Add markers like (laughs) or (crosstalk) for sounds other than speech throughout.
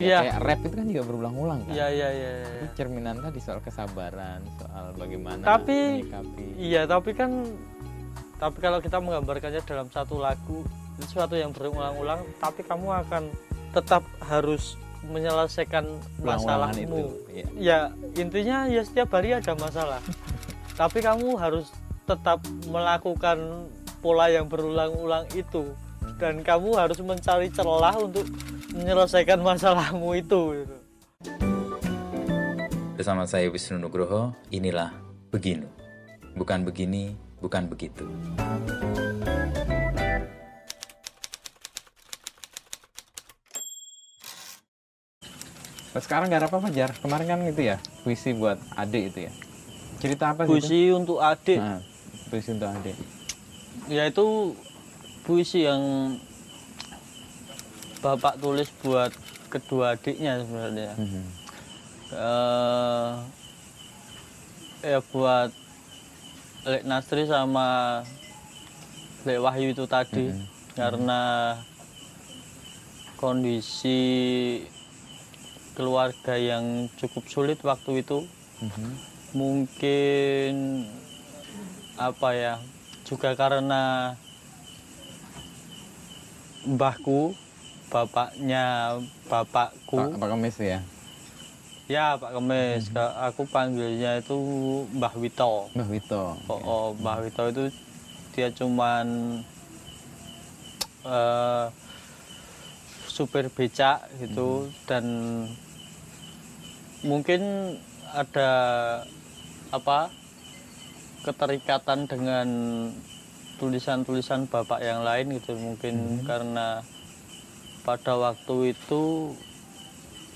Iya. Kayak rap itu kan juga berulang-ulang kan. Iya iya iya. Itu cerminan tadi soal kesabaran, soal bagaimana Tapi-. Iya, tapi kan tapi kalau kita menggambarkannya dalam satu lagu itu sesuatu yang berulang-ulang, tapi kamu akan tetap harus menyelesaikan Ulang-ulangan itu. masalahmu. Iya. Ya, intinya ya setiap hari ada masalah. (laughs) tapi kamu harus tetap melakukan pola yang berulang-ulang itu dan kamu harus mencari celah untuk menyelesaikan masalahmu itu gitu. Bersama saya Wisnu Nugroho, inilah Beginu. Bukan begini, bukan begitu. Terus sekarang nggak ada apa-apa jar. Kemarin kan itu ya puisi buat adik itu ya. Cerita apa sih? itu? Puisi untuk adik Nah, puisi untuk adik. ya itu puisi yang bapak tulis buat kedua adiknya sebenarnya Mhm. Eh, ya buat Lek Nasri sama Lek Wahyu itu tadi Mhm. karena kondisi keluarga yang cukup sulit waktu itu Mhm. mungkin apa ya juga karena mbahku bapaknya bapakku. Pak, Pak Kemis ya. ya Pak Kemis. Ka- aku panggilnya itu Mbah Wito. Mbah Wito. oh, oh, Mbah Wito itu dia cuman eh, supir becak gitu. Dan mungkin ada apa keterikatan dengan tulisan-tulisan bapak yang lain gitu. Mungkin karena pada waktu itu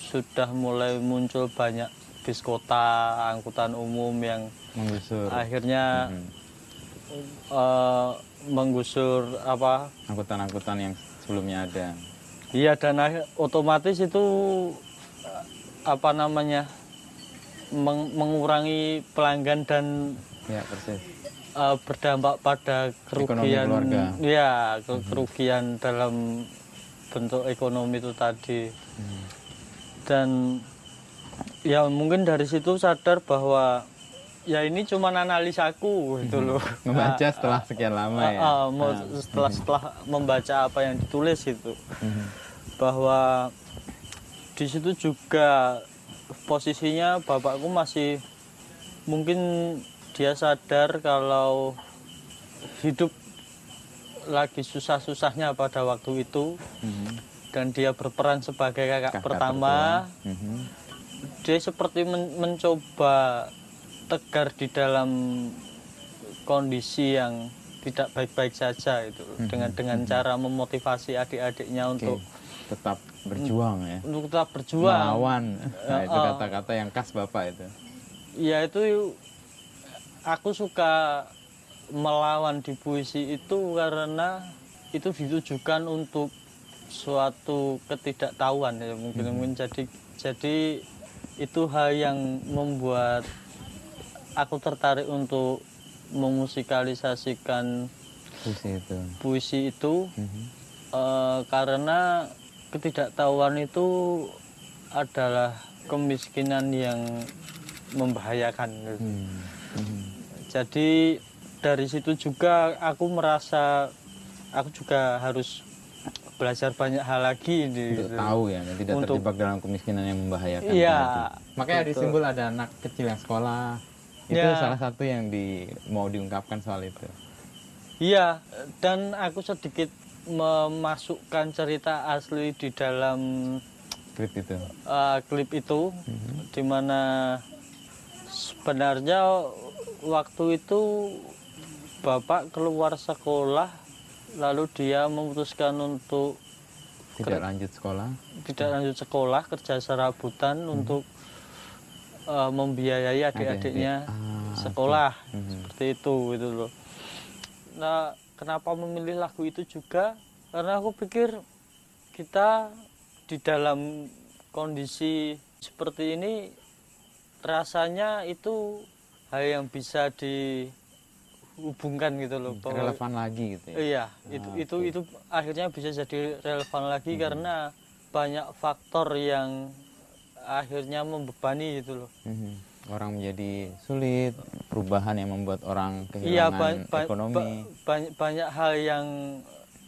sudah mulai muncul banyak bis kota angkutan umum yang Menggusur. akhirnya Mhm. eh, menggusur apa Angkutan-angkutan yang sebelumnya ada. iya dan akhir- otomatis itu apa namanya meng- mengurangi pelanggan dan Ya persis. eh, berdampak pada kerugian ya ke- kerugian dalam bentuk ekonomi itu tadi Mhm. dan ya mungkin dari situ sadar bahwa ya ini cuma analisaku gitu loh (laughs) Membaca setelah sekian lama ya. Ah, ah, Ah. setelah setelah membaca apa yang ditulis itu Mhm. bahwa di situ juga posisinya bapakku masih mungkin dia sadar kalau hidup lagi susah-susahnya pada waktu itu Mhm. dan dia berperan sebagai kakak, Kakak pertama. Mhm. dia seperti men- mencoba tegar di dalam kondisi yang tidak baik-baik saja itu Mhm. dengan dengan cara memotivasi adik-adiknya Oke. untuk Tetap berjuang ya. untuk tetap berjuang Melawan. Nah, itu Ah. kata-kata yang khas Bapak itu. ya itu aku suka melawan di puisi itu karena itu ditujukan untuk suatu ketidaktahuan ya mungkin mungkin jadi jadi itu hal yang membuat aku tertarik untuk memusikalisasikan Puisi itu. puisi itu Mhm. eh, karena ketidaktahuan itu adalah kemiskinan yang membahayakan gitu. Hmm. Mhm. Jadi dari situ juga aku merasa aku juga harus belajar banyak hal lagi di Untuk tahu ya, dan tidak Untuk- terjebak dalam kemiskinan yang membahayakan. Iya. Makanya di betul. simbol ada anak kecil yang sekolah. Itu Ya. salah satu yang di mau diungkapkan soal itu. Iya, dan aku sedikit memasukkan cerita asli di dalam Klip itu. eh, klip itu, di mana sebenarnya waktu itu bapak keluar sekolah, lalu dia memutuskan untuk Tidak lanjut sekolah. tidak lanjut sekolah kerja serabutan untuk eh, membiayai adik-adiknya Ah, sekolah. Mhm. seperti itu gitu loh. Nah kenapa memilih lagu itu juga? Karena aku pikir kita di dalam kondisi seperti ini rasanya itu hal yang bisa dihubungkan gitu loh bahwa- Relevan lagi gitu ya. Iya, Ah, itu itu itu akhirnya bisa jadi relevan lagi Hmm. karena banyak faktor yang akhirnya membebani gitu loh Mhm. Orang menjadi sulit, perubahan yang membuat orang iya kehilangan ba- ba- ekonomi. ba- banyak banyak hal yang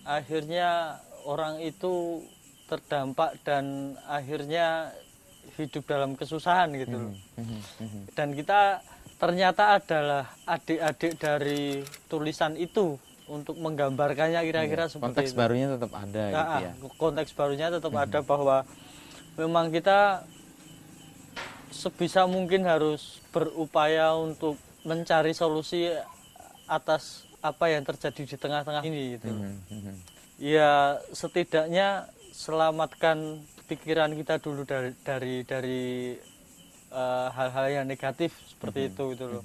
akhirnya orang itu terdampak dan akhirnya hidup dalam kesusahan gitu loh Mhm, mhm. dan kita ternyata adalah adik-adik dari tulisan itu untuk menggambarkannya kira-kira seperti Iya, Konteks itu. barunya tetap ada Nah, gitu ya. ah, konteks barunya tetap ada bahwa memang kita sebisa mungkin harus berupaya untuk mencari solusi atas apa yang terjadi di tengah-tengah ini gitu. Mhm, mhm. Ya setidaknya selamatkan pikiran kita dulu dari dari dari eh, hal-hal yang negatif seperti itu gitu loh.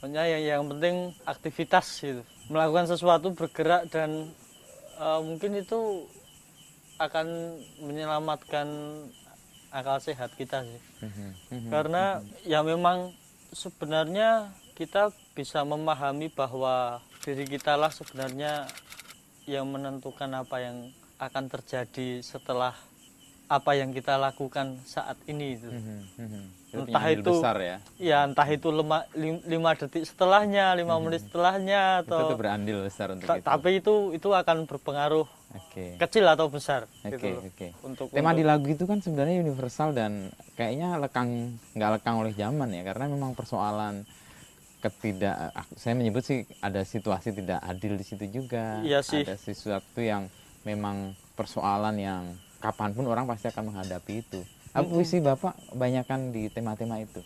Pokoknya yang yang penting aktivitas gitu. Melakukan sesuatu bergerak dan eh, mungkin itu akan menyelamatkan akal sehat kita sih. Mhm, mhm. Karena ya memang sebenarnya kita bisa memahami bahwa diri kita lah sebenarnya yang menentukan apa yang akan terjadi setelah apa yang kita lakukan saat ini itu. Mhm, mhm. Itu Entah itu- besar ya. Ya entah itu lima, lim- lima detik setelahnya, lima menit setelahnya Itu atau tuh berandil besar untuk Ta- itu. tapi itu itu akan berpengaruh Oke. kecil atau besar Oke, gitu loh. oke. Untuk Tema untuk- di lagu itu kan sebenarnya universal dan kayaknya lekang nggak lekang oleh zaman ya karena memang persoalan ketidak saya menyebut sih ada situasi tidak adil di situ juga. Iya sih. Ada sesuatu yang memang persoalan yang kapan pun orang pasti akan menghadapi itu. Apa puisi Bapak kebanyakan di tema-tema itu?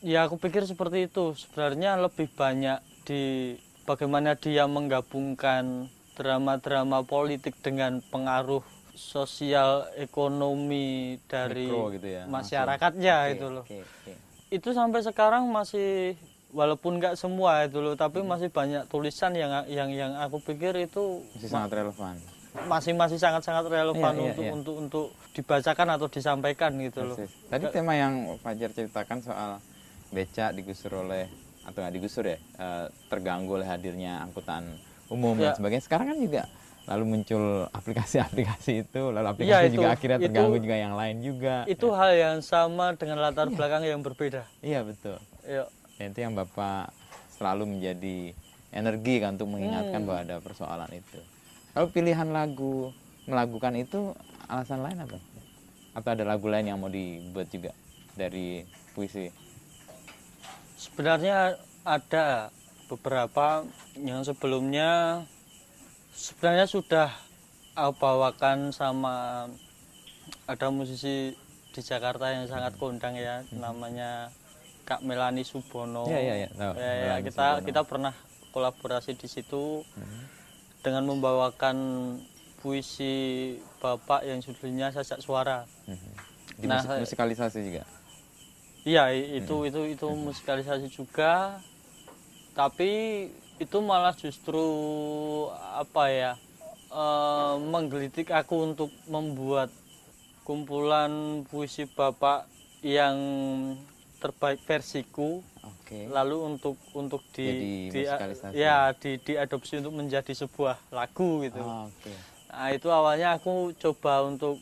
Ya aku pikir seperti itu. Sebenarnya lebih banyak di bagaimana dia menggabungkan drama-drama politik dengan pengaruh sosial ekonomi dari Mikro gitu ya, masyarakatnya Oke, itu loh. Oke, oke. Itu sampai sekarang masih walaupun nggak semua itu loh, tapi Hmm. masih banyak tulisan yang yang yang aku pikir itu Masih sangat relevan. masih masih sangat-sangat relevan Iya, iya, untuk iya. untuk untuk dibacakan atau disampaikan gitu loh. Persis. Tadi tema yang Fajar ceritakan soal beca digusur oleh atau nggak digusur ya eh, terganggu oleh hadirnya angkutan umum dan Ya. sebagainya. Sekarang kan juga lalu muncul aplikasi-aplikasi itu, lalu aplikasi Iya, itu- juga akhirnya itu- terganggu juga yang lain juga. Itu hal yang sama dengan latar belakang yang berbeda. Iya betul. Ya, Dan itu yang bapak selalu menjadi energi kan untuk mengingatkan Hmm. bahwa ada persoalan itu. Kalau pilihan lagu melakukan itu alasan lain apa? Atau ada lagu lain yang mau dibuat juga dari puisi? sebenarnya ada beberapa yang sebelumnya sebenarnya sudah aku bawakan sama ada musisi di Jakarta yang sangat kondang ya namanya Kak Melani Subono. Hmm. Iya, iya, iya. Tahu, Ya, ya, Melani kita Subono. kita pernah kolaborasi di situ Hmm. dengan membawakan puisi Bapak yang judulnya Sajak Suara. Mhm. Di Nah, musikalisasi juga. Iya, itu itu itu musikalisasi juga. Tapi itu malah justru apa ya? eh, menggelitik aku untuk membuat kumpulan puisi Bapak yang terbaik versiku Oke. lalu untuk untuk di, Jadi di ya di diadopsi untuk menjadi sebuah lagu gitu. Oh, Oke. Nah, itu awalnya aku coba untuk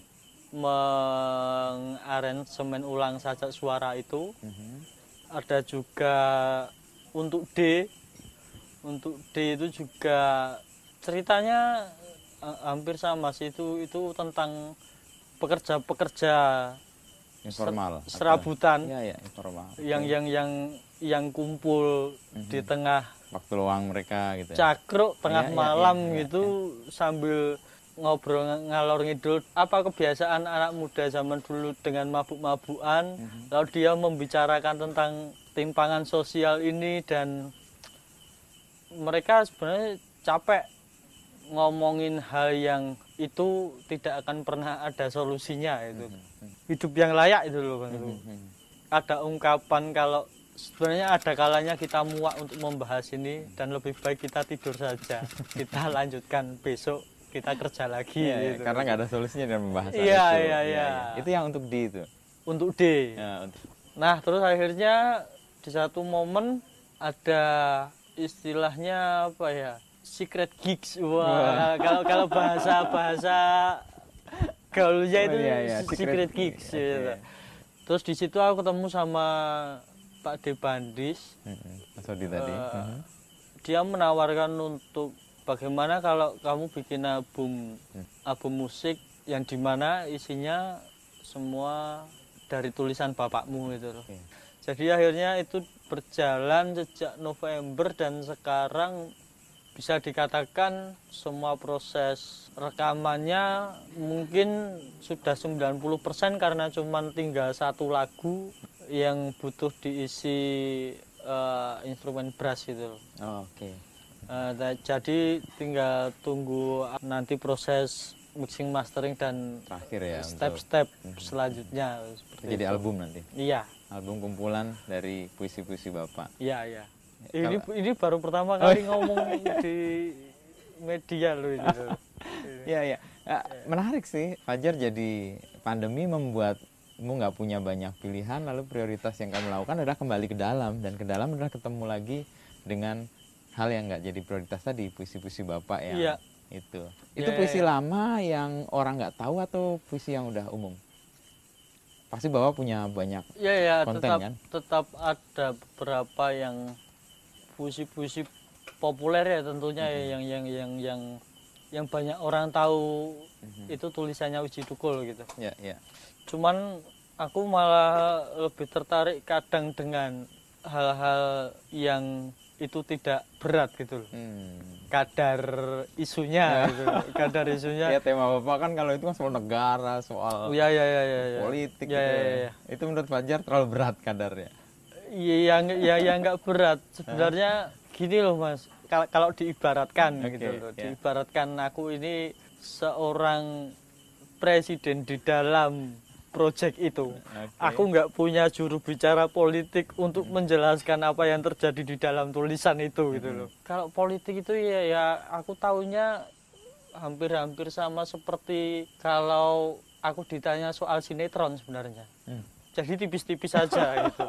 mengaransemen ulang sajak suara itu. Mhm. Ada juga untuk D. Untuk D itu juga ceritanya eh, hampir sama sih itu itu tentang pekerja-pekerja Informal. serabutan Iya, iya, informal. yang yang yang yang kumpul di tengah waktu luang mereka gitu. ya. cakruk tengah iya, malam iya, iya, gitu sambil ngobrol ng- ngalor ngidul apa kebiasaan anak muda zaman dulu dengan mabuk-mabukan Mhm. lalu dia membicarakan tentang timpangan sosial ini dan mereka sebenarnya capek ngomongin hal yang itu tidak akan pernah ada solusinya itu hidup yang layak itu loh Bang Ru. Mhm. ada ungkapan kalau sebenarnya ada kalanya kita muak untuk membahas ini dan lebih baik kita tidur saja kita lanjutkan besok kita kerja lagi Iya, iya, gitu. karena nggak ada solusinya dalam pembahasan Iya, itu. iya, iya. Itu yang untuk di itu. untuk D Ya, untuk nah terus akhirnya di satu momen ada istilahnya apa ya secret gigs wah kalau kalau bahasa bahasa gaulnya itu Oh, iya, iya. secret, Secret gigs Gigs, gitu. terus di situ aku ketemu sama Pak Debandis Mhm. Mas Odi tadi. Mhm. dia menawarkan untuk bagaimana kalau kamu bikin album Hmm. album musik yang di mana isinya semua dari tulisan bapakmu gitu loh. Oke. Jadi akhirnya itu berjalan sejak November dan sekarang bisa dikatakan semua proses rekamannya mungkin sudah 90% karena cuma tinggal satu lagu yang butuh diisi eh, instrumen brass gitu loh. Oh, Oke. Da- jadi tinggal tunggu nanti proses mixing mastering dan Terakhir ya untuk step-step selanjutnya seperti jadi itu. album nanti. Iya, Album kumpulan dari puisi-puisi Bapak. iya, iya. Ya, Ini kalau- ini baru pertama Oh, kali ngomong di media loh ini. (laughs) Iya, iya. Ya, menarik sih. Fajar jadi pandemi membuatmu nggak punya banyak pilihan, lalu prioritas yang kamu lakukan adalah kembali ke dalam dan ke dalam adalah ketemu lagi dengan hal yang nggak jadi prioritas tadi, puisi-puisi Bapak yang Iya. itu. Iya, Itu puisi iya. lama yang orang nggak tahu atau puisi yang udah umum? Pasti Bapak punya banyak Iya, ya, Konten, tetap kan? tetap ada beberapa yang puisi-puisi populer ya tentunya ya, Mm-hmm. yang yang yang yang yang banyak orang tahu Mm-hmm. itu tulisannya Uji Tukul gitu. ya ya. cuman aku malah lebih tertarik kadang dengan hal-hal yang itu tidak berat gitu loh Hmm. kadar isunya gitu loh. kadar isunya (laughs) Ya tema Bapak kan kalau itu kan soal negara, soal Oh, ya ya ya ya ya. politik ya, gitu. ya, ya. Itu menurut Fajar terlalu berat kadarnya. Iya, yang ya yang nggak berat. Sebenarnya gini loh mas, kalau kalau diibaratkan Oke, gitu loh, ya. diibaratkan aku ini seorang presiden di dalam proyek itu. Oke. Aku nggak punya juru bicara politik untuk menjelaskan apa yang terjadi di dalam tulisan itu gitu loh. Kalau politik itu ya ya aku tahunya hampir-hampir sama seperti kalau aku ditanya soal sinetron sebenarnya. Hmm. Jadi tipis-tipis saja (laughs) gitu.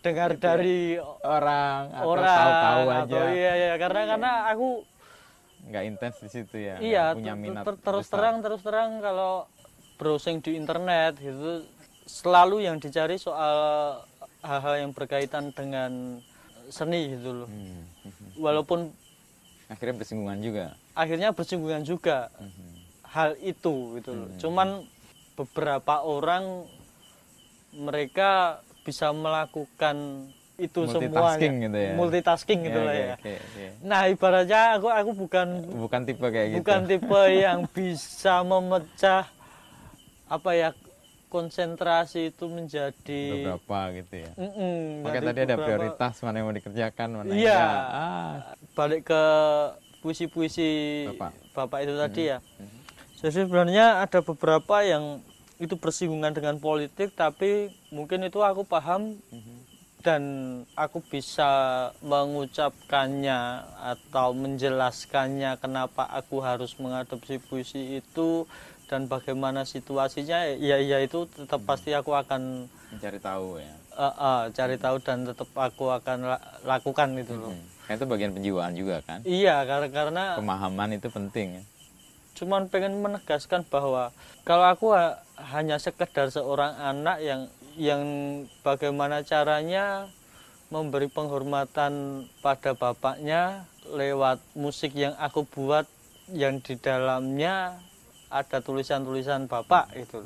Dengar dari orang atau orang tahu-tahu aja atau iya iya karena karena aku nggak intens di situ ya iya punya minat ter- terus besar. terang terus terang kalau browsing di internet gitu selalu yang dicari soal hal-hal yang berkaitan dengan seni gitu loh Hmm, mhm. walaupun akhirnya bersinggungan juga akhirnya bersinggungan juga Mhm. hal itu gitu loh Hmm. cuman beberapa orang mereka bisa melakukan itu semuanya gitu ya. multitasking gitu lah oke, ya oke, oke. Nah, ibaratnya aku aku bukan bukan tipe kayak gitu bukan tipe yang bisa memecah apa ya konsentrasi itu menjadi beberapa gitu ya Oke jadi tadi ada beberapa- prioritas mana yang mau dikerjakan mana yang Iya. enggak. ah Balik ke puisi-puisi Bapak. bapak itu tadi ya. Mhm. Jadi sebenarnya ada beberapa yang itu bersinggungan dengan politik, tapi mungkin itu aku paham Mhm. dan aku bisa mengucapkannya atau menjelaskannya kenapa aku harus mengadopsi puisi itu dan bagaimana situasinya ya ya itu tetap pasti aku akan mencari tahu ya. Eh, eh, cari tahu dan tetap aku akan la- lakukan itu loh. Hmm. Kan itu bagian penjiwaan juga kan? Iya karena karena pemahaman itu penting ya. Cuman pengen menegaskan bahwa kalau aku ha- hanya sekedar seorang anak yang yang bagaimana caranya memberi penghormatan pada bapaknya lewat musik yang aku buat yang di dalamnya ada tulisan-tulisan bapak itu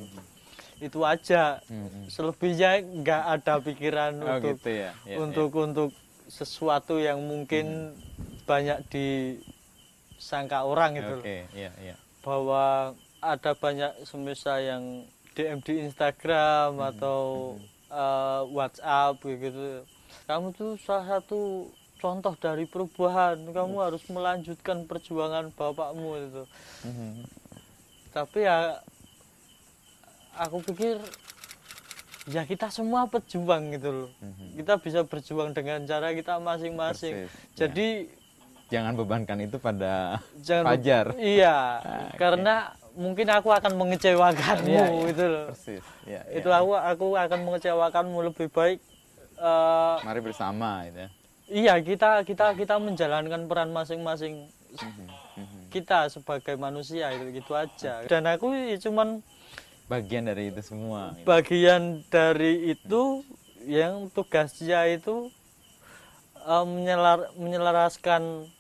itu aja Mhm. selebihnya nggak ada pikiran oh untuk gitu ya, ya untuk untuk sesuatu yang mungkin banyak disangka orang ya. gitu loh oke iya iya bahwa ada banyak semisal yang DM di Instagram atau eh, WhatsApp gitu. Kamu tuh salah satu contoh dari perubahan. Kamu harus melanjutkan perjuangan bapakmu itu. Mhm. Tapi ya aku pikir ya kita semua pejuang gitu loh. Mhm. Kita bisa berjuang dengan cara kita masing-masing. Persis, ya. Jadi jangan bebankan itu pada jangan Fajar Iya, (laughs) Ah, karena mungkin aku akan mengecewakanmu Iya, iya. gitu loh. persis ya, Itu ya. aku aku akan mengecewakanmu lebih baik eh, mari bersama gitu ya iya kita kita kita menjalankan peran masing-masing Mhm, mhm. Kita sebagai manusia itu gitu aja. Dan aku ya cuman bagian dari itu semua gitu. bagian dari itu yang tugasnya itu eh, menyelar, menyelaraskan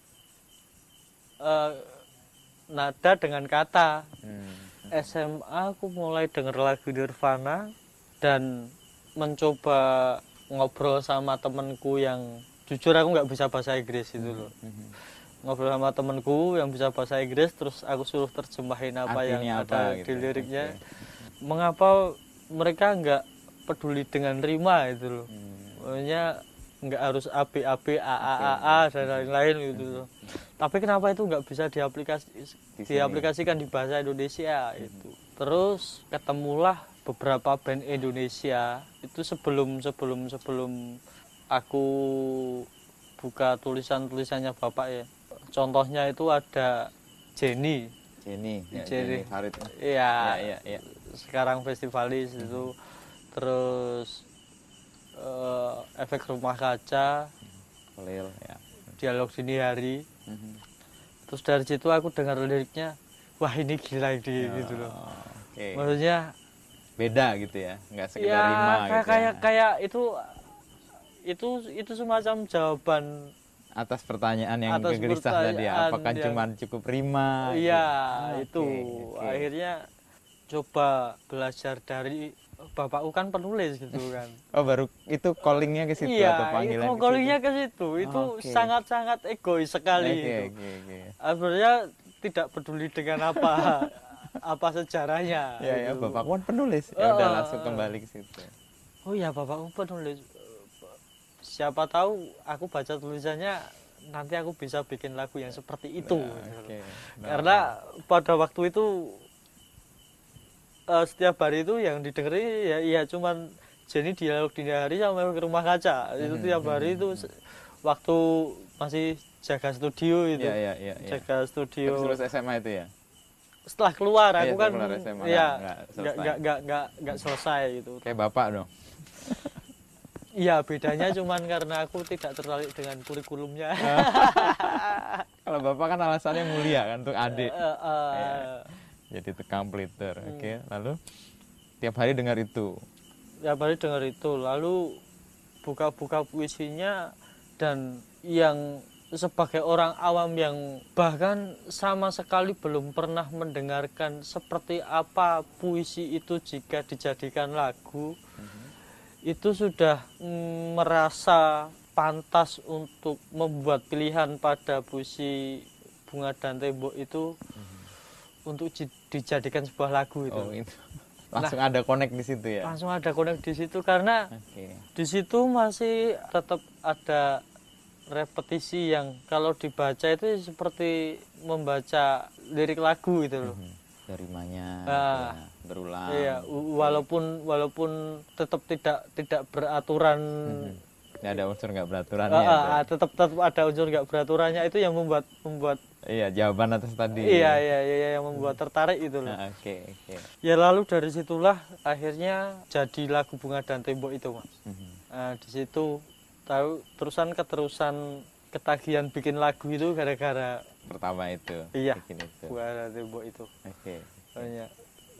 eh, nada dengan kata Hmm. SMA aku mulai denger lagu Nirvana dan mencoba ngobrol sama temenku yang jujur aku nggak bisa bahasa Inggris itu loh Mhm. Ngobrol sama temenku yang bisa bahasa Inggris terus aku suruh terjemahin apa yang Artinya apa ada gitu di ya? liriknya Oke. mengapa mereka nggak peduli dengan rima itu loh Hmm. Maksudnya nggak harus A B A B A A A A dan lain-lain gitu loh. Tapi kenapa itu nggak bisa diaplikasi Di diaplikasikan di bahasa Indonesia itu. Terus ketemulah beberapa band Indonesia itu sebelum sebelum sebelum aku buka tulisan-tulisannya Bapak ya. Contohnya itu ada Jenny. Jenny ya, Jenny. Jenny Farid Iya. ya ya ya Sekarang festivalis itu. Terus eh, efek rumah kaca, Khalil ya dialog dini hari. Mhm. Terus dari situ aku dengar liriknya, wah ini gila ini gitu loh. Oh, oke Maksudnya beda gitu ya nggak sekedar ya rima kayak gitu kayak ya. kayak itu itu itu semacam jawaban atas pertanyaan yang Atas gelisah tadi ya apakah yang- cuma cukup rima gitu? iya Ah, itu oke, oke. akhirnya coba belajar dari bapakku kan penulis gitu (laughs) kan oh baru itu callingnya ke situ iya atau panggilan itu ke callingnya ke situ itu Oke. sangat sangat egois sekali oke itu oke oke sebenarnya tidak peduli dengan apa (laughs) apa sejarahnya ya ya gitu. bapak kan penulis ya udah Oh, langsung kembali ke situ Oh ya bapakku penulis. Siapa tahu aku baca tulisannya nanti aku bisa bikin lagu yang seperti itu. Nah, oke. Nah, Karena pada waktu itu eh, setiap hari itu yang didengerin ya iya cuman Jenny dialog dini hari sama ke rumah kaca. Itu Hmm, tiap hari itu se- waktu masih jaga studio itu. ya ya ya, ya. Jaga studio. Terus SMA itu ya Setelah keluar Iya, aku kan keluar SMA, ya nggak nggak nggak nggak selesai gitu. kayak bapak dong Iya bedanya cuman karena aku tidak tertarik dengan kurikulumnya. (laughs) kalau bapak kan alasannya mulia kan untuk adik Eh, eh, Iya. jadi tukang peliter Hmm. oke lalu tiap hari dengar itu Tiap hari dengar itu lalu buka-buka puisinya dan yang sebagai orang awam yang bahkan sama sekali belum pernah mendengarkan seperti apa puisi itu jika dijadikan lagu itu sudah mm, merasa pantas untuk membuat pilihan pada puisi bunga dan tembok itu untuk ji- dijadikan sebuah lagu itu. Oh itu. Langsung ada connect di situ ya? langsung ada konek di situ karena oke. di situ masih tetap ada repetisi yang kalau dibaca itu seperti membaca lirik lagu gitu loh. Mhm. dari mana Ah. Berulang. Iya walaupun walaupun tetap tidak tidak beraturan. Nggak ada unsur nggak beraturan Ah, ya? ah, ah, tetap tetap ada unsur nggak beraturannya itu yang membuat membuat iya jawaban atas tadi. Iya, iya iya iya, yang membuat tertarik itu loh. Nah, oke oke. Ya lalu dari situlah akhirnya jadi lagu bunga dan tembok itu mas. Mhm. Nah, di situ tahu terusan keterusan ketagihan bikin lagu itu gara-gara pertama itu Iya. bikin itu. Bunga dan tembok itu. Oke. Banyak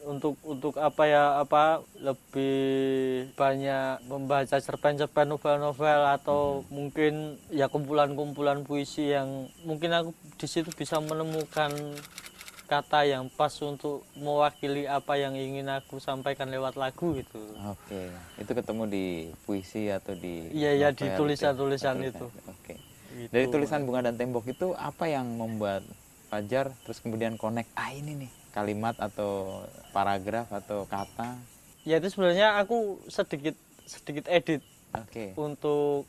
untuk untuk apa ya apa lebih banyak membaca cerpen-cerpen novel-novel atau mungkin ya kumpulan-kumpulan puisi yang mungkin aku di situ bisa menemukan kata yang pas untuk mewakili apa yang ingin aku sampaikan lewat lagu gitu. oke itu ketemu di puisi atau di Iya, iya, di novel tulisan-tulisan Tulisan. itu. oke Gitu. dari tulisan bunga dan tembok itu apa yang membuat Fajar terus kemudian connect ah ini nih kalimat atau paragraf atau kata Ya itu sebenarnya aku sedikit sedikit edit oke untuk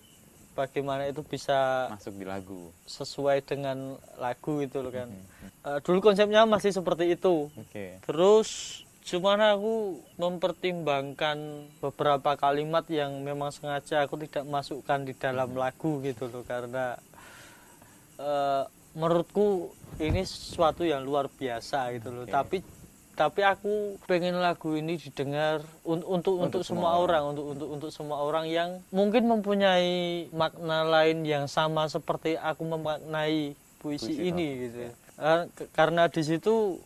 bagaimana itu bisa masuk di lagu sesuai dengan lagu itu loh kan. Mhm. Eh, dulu konsepnya masih seperti itu. oke Terus cuman aku mempertimbangkan beberapa kalimat yang memang sengaja aku tidak masukkan di dalam lagu gitu loh karena eh, menurutku ini sesuatu yang luar biasa gitu loh. Oke. Tapi tapi aku pengen lagu ini didengar un- untuk untuk, semua orang, untuk untuk untuk semua orang yang mungkin mempunyai makna lain yang sama seperti aku memaknai puisi, Puisi ini gitu. Ke- karena di situ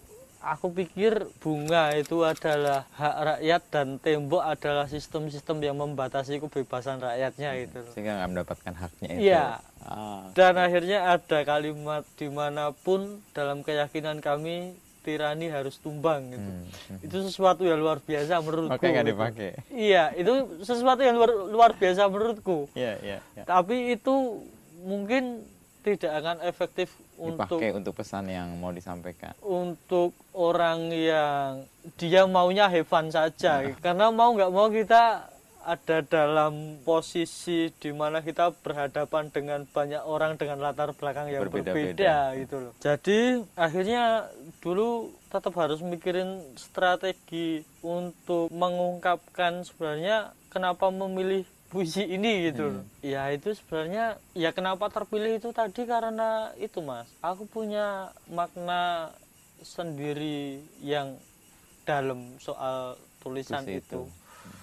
aku pikir bunga itu adalah hak rakyat dan tembok adalah sistem-sistem yang membatasi kebebasan rakyatnya gitu loh. sehingga nggak mendapatkan haknya itu Iya. Ah, Dan akhirnya ada kalimat di mana pun dalam keyakinan kami tirani harus tumbang gitu. hmm, hmm. Itu sesuatu yang luar biasa menurutku. makanya nggak gitu. dipakai Iya, itu sesuatu yang luar, luar biasa menurutku. Iya, iya, iya. Tapi itu mungkin tidak akan efektif untuk dipakai untuk pesan yang mau disampaikan untuk orang yang dia maunya fun saja karena mau nggak mau kita ada dalam posisi di mana kita berhadapan dengan banyak orang dengan latar belakang yang Berbeda-beda. berbeda gitu loh. Jadi akhirnya dulu tetap harus mikirin strategi untuk mengungkapkan sebenarnya kenapa memilih puisi ini gitu loh. Ya itu sebenarnya ya kenapa terpilih itu tadi karena itu Mas. Aku punya makna sendiri yang dalam soal tulisan Puisi itu.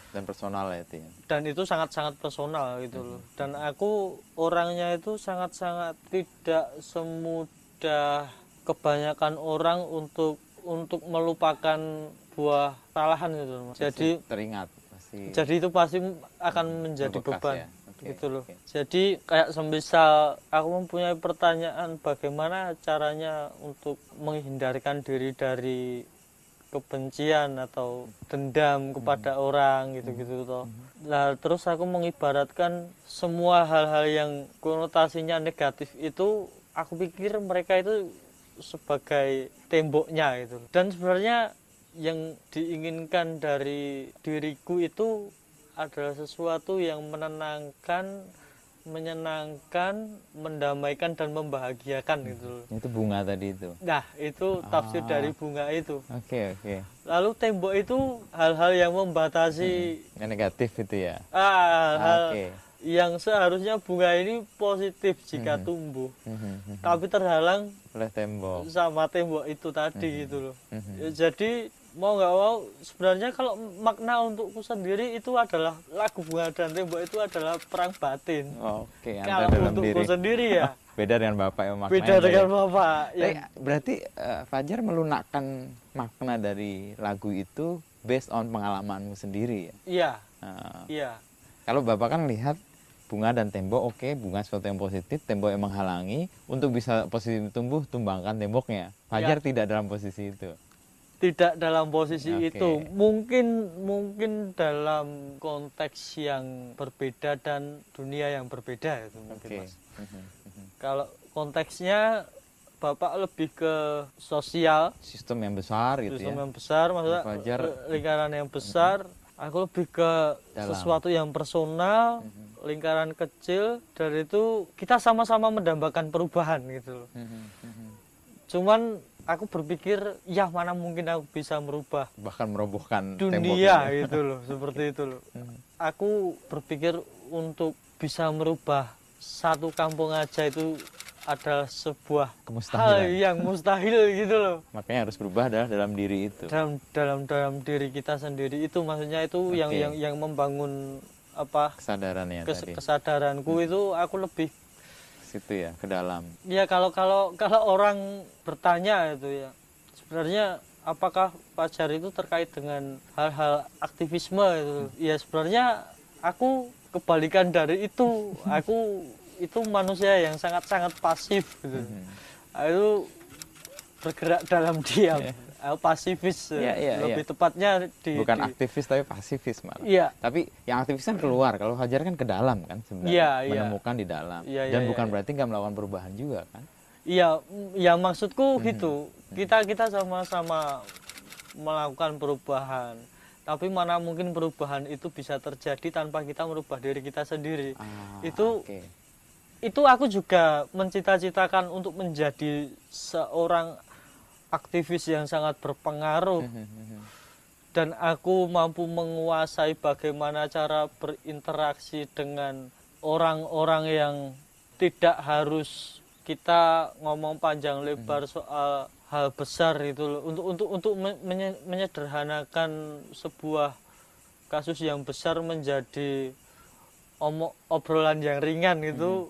dan personal ya itu ya. dan itu sangat-sangat personal gitu loh dan aku orangnya itu sangat-sangat tidak semudah kebanyakan orang untuk untuk melupakan buah kesalahan gitu loh Mas. jadi teringat pasti jadi itu pasti akan menjadi Membekas beban ya. Oke, gitu loh oke. jadi kayak semisal aku mempunyai pertanyaan bagaimana caranya untuk menghindarkan diri dari kebencian atau dendam kepada orang gitu-gitu toh. Nah, terus aku mengibaratkan semua hal-hal yang konotasinya negatif itu aku pikir mereka itu sebagai temboknya gitu. Dan sebenarnya yang diinginkan dari diriku itu adalah sesuatu yang menenangkan, menyenangkan, mendamaikan dan membahagiakan gitu itu bunga tadi itu? Nah, itu tafsir Ah. dari bunga itu. oke oke. Lalu tembok itu hal-hal yang membatasi yang negatif itu ya? Ah, hal oke. yang seharusnya bunga ini positif jika tumbuh, Mhm, mhm. tapi terhalang oleh tembok. sama tembok itu tadi gitu loh. Ya, jadi mau nggak mau sebenarnya kalau makna untukku sendiri itu adalah lagu bunga dan tembok itu adalah perang batin. oke anda Kalau dalam untukku diri sendiri ya (laughs) beda dengan bapak yang maknanya beda ya. dengan bapak. Tapi, Yang, berarti eh, Fajar melunakkan makna dari lagu itu based on pengalamanmu sendiri ya iya, Nah, iya. Kalau Bapak kan lihat bunga dan tembok, oke, bunga sesuatu yang positif, tembok yang menghalangi. Untuk bisa positif tumbuh, tumbangkan temboknya. Fajar tidak dalam posisi itu. Tidak dalam posisi Oke. itu mungkin mungkin dalam konteks yang berbeda dan dunia yang berbeda itu mungkin Oke. mas Mhm, mhm. kalau konteksnya bapak lebih ke sosial Sistem yang besar gitu sistem ya. yang besar maksudnya Fajar. lingkaran yang besar aku lebih ke Dalam. sesuatu yang personal lingkaran kecil dan itu kita sama-sama mendambakan perubahan gitu loh Mhm, mhm. cuman aku berpikir ya mana mungkin aku bisa merubah Bahkan merobohkan dunia gitu loh seperti itu loh Mhm. (laughs) aku berpikir untuk bisa merubah satu kampung aja itu adalah sebuah hal yang mustahil gitu loh Makanya harus berubah adalah dalam diri itu. dalam dalam dalam diri kita sendiri itu maksudnya itu yang Oke. yang yang membangun apa Kesadarannya kes- tadi. kesadaranku itu aku lebih Situ ya, ke dalam. ya kalau kalau kalau orang bertanya itu ya sebenarnya apakah pacar itu terkait dengan hal-hal aktivisme itu? Ya sebenarnya aku kebalikan dari itu. (laughs) Aku itu manusia yang sangat-sangat pasif gitu. Mhm. itu bergerak dalam diam Aku pasifis Iya, iya, lebih iya. tepatnya di Bukan di- aktivis tapi pasifis malah. iya Tapi yang aktivis kan keluar, kalau Fajar kan ke dalam kan sebenarnya. Iya. Menemukan di dalam. Iya, Dan iya, bukan iya. berarti nggak melakukan perubahan juga kan. Iya, mm, ya maksudku Mhm. gitu. Kita kita sama-sama melakukan perubahan. Tapi mana mungkin perubahan itu bisa terjadi tanpa kita merubah diri kita sendiri. Ah, itu oke. itu aku juga mencita-citakan untuk menjadi seorang aktivis yang sangat berpengaruh. Mhm, dan aku mampu menguasai bagaimana cara berinteraksi dengan orang-orang yang tidak harus kita ngomong panjang lebar soal hal besar itu loh. Untuk untuk untuk men- menye- menyederhanakan sebuah kasus yang besar menjadi omong obrolan yang ringan itu.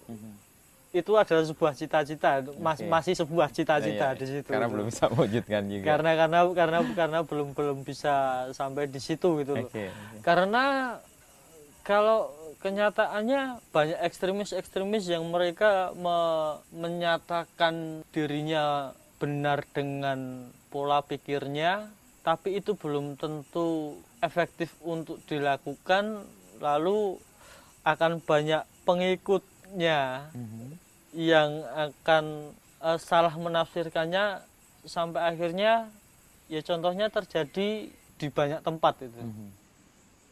Itu adalah sebuah cita-cita Mas- Oke. masih sebuah cita-cita Iya, iya. di situ Karena belum bisa mewujudkan juga. karena karena karena karena belum belum bisa sampai di situ gitu loh Oke. karena kalau kenyataannya banyak ekstremis-ekstremis yang mereka me- menyatakan dirinya benar dengan pola pikirnya tapi itu belum tentu efektif untuk dilakukan lalu akan banyak pengikutnya Mhm. yang akan eh, salah menafsirkannya sampai akhirnya ya contohnya terjadi di banyak tempat itu. Mhm.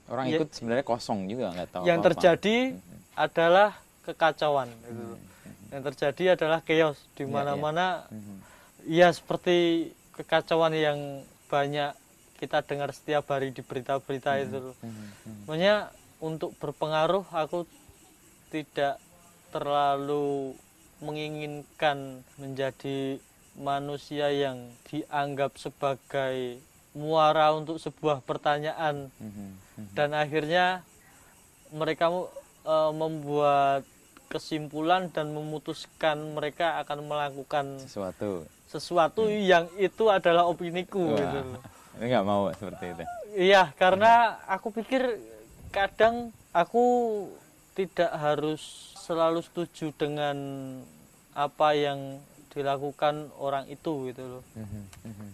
Orang Ya- ikut sebenarnya kosong juga nggak tahu. yang apa-apa. terjadi Mhm. adalah kekacauan gitu. Mhm. Yang terjadi adalah chaos di Ya, mana-mana Mhm. ya seperti kekacauan yang banyak kita dengar setiap hari di berita-berita itu loh. Mhm. Mhm. Makanya untuk berpengaruh aku tidak terlalu menginginkan menjadi manusia yang dianggap sebagai muara untuk sebuah pertanyaan Mhm. Mhm. dan akhirnya mereka eh, membuat kesimpulan dan memutuskan mereka akan melakukan sesuatu. sesuatu yang itu adalah opiniku Wah. gitu. (laughs) Ini nggak mau seperti itu. Iya, karena aku pikir kadang aku tidak harus selalu setuju dengan apa yang dilakukan orang itu gitu loh. Mhm. Mhm.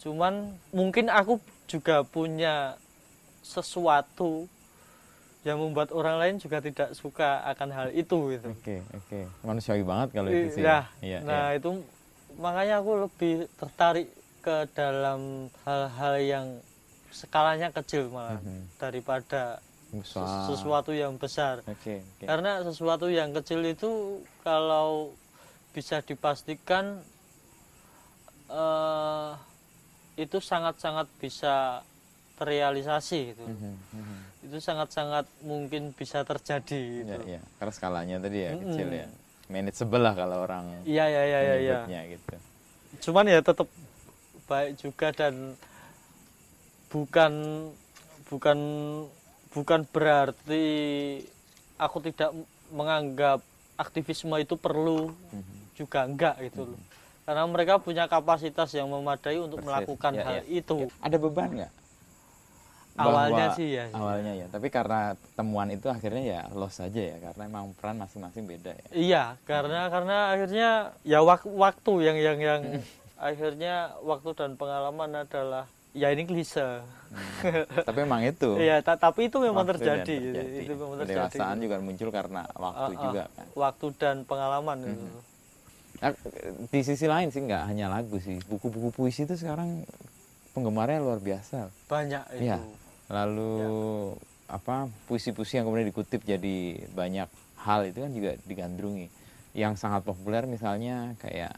Cuman mungkin aku juga punya sesuatu yang membuat orang lain juga tidak suka akan hal itu gitu. Oke oke manusiawi banget kalau itu sih. Iya. Iya, nah iya. itu makanya aku lebih tertarik ke dalam hal-hal yang skalanya kecil malah Mhm. daripada Besar. ses- sesuatu yang besar. Oke oke. Karena sesuatu yang kecil itu kalau bisa dipastikan eh, itu sangat-sangat bisa terrealisasi gitu. Mhm. Mhm. Itu sangat-sangat mungkin bisa terjadi gitu. Iya iya. Karena skalanya tadi ya Mm-mm. kecil ya. Manageable lah kalau orang Iya iya iya iya. iya. menyebutnya gitu. cuman ya tetap baik juga dan bukan bukan bukan berarti aku tidak menganggap aktivisme itu perlu Mhm. juga enggak gitu loh karena mereka punya kapasitas yang memadai untuk Persis. melakukan Ya, hal ya. itu Ada beban nggak? awalnya Bahwa- sih ya Awalnya ya, tapi karena temuan itu akhirnya ya loss saja ya, karena emang peran masing-masing beda ya. iya karena karena akhirnya ya wak- waktu yang yang yang akhirnya waktu dan pengalaman adalah ya ini klise tapi emang itu. (laughs) Iya, ta- tapi itu memang waktu terjadi. terjadi. Itu memang terjadi. Juga muncul karena waktu Ah, ah. juga kan. Waktu dan pengalaman Hmm. itu. Nah, di sisi lain sih nggak hanya lagu sih, buku-buku puisi itu sekarang penggemarnya luar biasa. Banyak itu. Iya. Lalu apa puisi-puisi yang kemudian dikutip jadi banyak hal itu kan juga digandrungi. Yang sangat populer misalnya kayak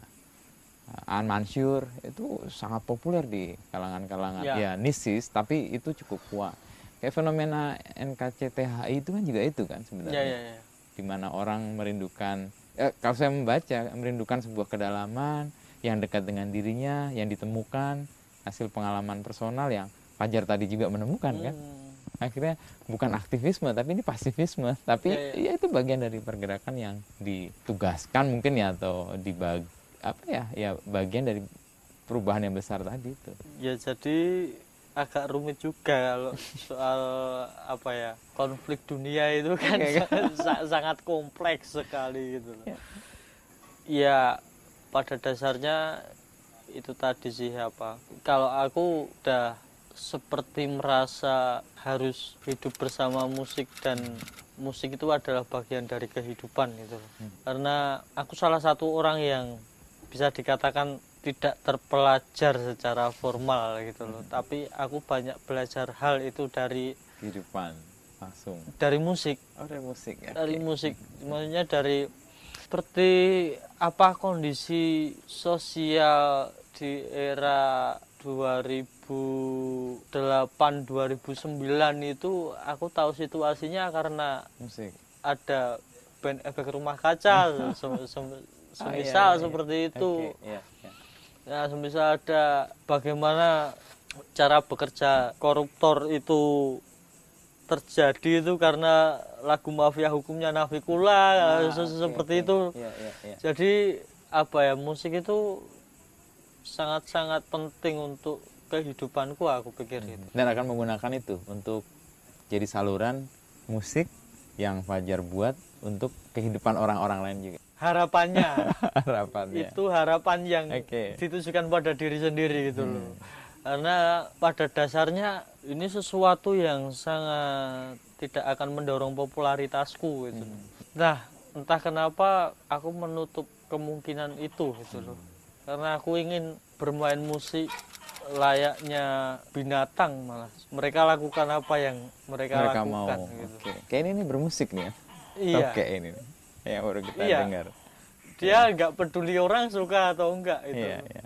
An Mansur itu sangat populer di kalangan-kalangan Ya. ya nisis tapi itu cukup kuat. Kayak fenomena NKCTHI itu kan juga itu kan sebenarnya Iya, iya, iya. di mana orang merindukan eh, kalau saya membaca merindukan sebuah kedalaman yang dekat dengan dirinya yang ditemukan hasil pengalaman personal yang Fajar tadi juga menemukan kan Hmm. akhirnya bukan aktivisme tapi ini pasifisme tapi Ya, ya itu bagian dari pergerakan yang ditugaskan mungkin ya atau dibag apa ya ya bagian dari perubahan yang besar tadi itu Ya jadi agak rumit juga kalau soal apa ya konflik dunia itu kan (laughs) sa- sangat kompleks sekali gitu loh. Ya. Ya pada dasarnya itu tadi sih apa kalau aku udah seperti merasa harus hidup bersama musik dan musik itu adalah bagian dari kehidupan gitu loh. karena aku salah satu orang yang bisa dikatakan tidak terpelajar secara formal gitu loh. Tapi aku banyak belajar hal itu dari kehidupan langsung. dari musik. Oh dari musik ya. Dari musik. Maksudnya dari seperti apa kondisi sosial di era 2008 2009 itu aku tahu situasinya karena musik. ada band efek rumah kaca (laughs) sem- sem- Ah, iya, semisal iya, iya. seperti itu Oke, iya, iya. ya semisal ada bagaimana cara bekerja koruptor itu terjadi itu karena lagu mafia hukumnya Nafikula Ah, se- oke, seperti oke. itu Iya, iya, iya. jadi apa ya musik itu sangat-sangat penting untuk kehidupanku aku pikir gitu dan akan menggunakan itu untuk jadi saluran musik yang Fajar buat untuk kehidupan orang-orang lain juga harapannya. (laughs) Harapannya. Itu harapan yang Oke. ditujukan pada diri sendiri gitu loh. Karena pada dasarnya ini sesuatu yang sangat tidak akan mendorong popularitasku gitu loh. nah entah kenapa aku menutup kemungkinan itu gitu loh. Karena aku ingin bermain musik layaknya binatang malah. Mereka lakukan apa yang mereka, mereka mau. lakukan gitu. Oke. Kayak ini nih bermusik nih ya. Iya. Oke ini. nih yang baru kita Iya. dengar dia nggak peduli orang suka atau enggak itu iya iya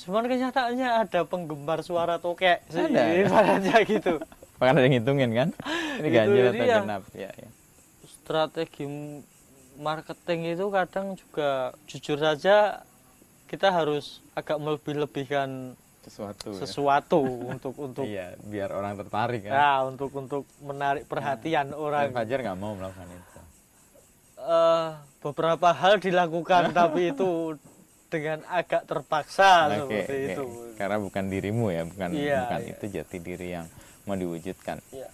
Cuman kenyataannya ada penggemar suara tokek sih, Ada. ibaratnya (laughs) gitu. bahkan ada yang ngitungin kan ini ganjil atau dia. genap ya, ya. Strategi marketing itu kadang juga jujur saja kita harus agak melebih-lebihkan sesuatu ya. sesuatu (laughs) untuk untuk iya biar orang tertarik kan ya untuk untuk menarik perhatian dan orang. Fajar nggak mau melakukan itu Eh, beberapa hal dilakukan (laughs) tapi itu dengan agak terpaksa Oke, seperti oke. itu. karena bukan dirimu ya bukan Iya, bukan iya. itu jati diri yang mau diwujudkan Iya.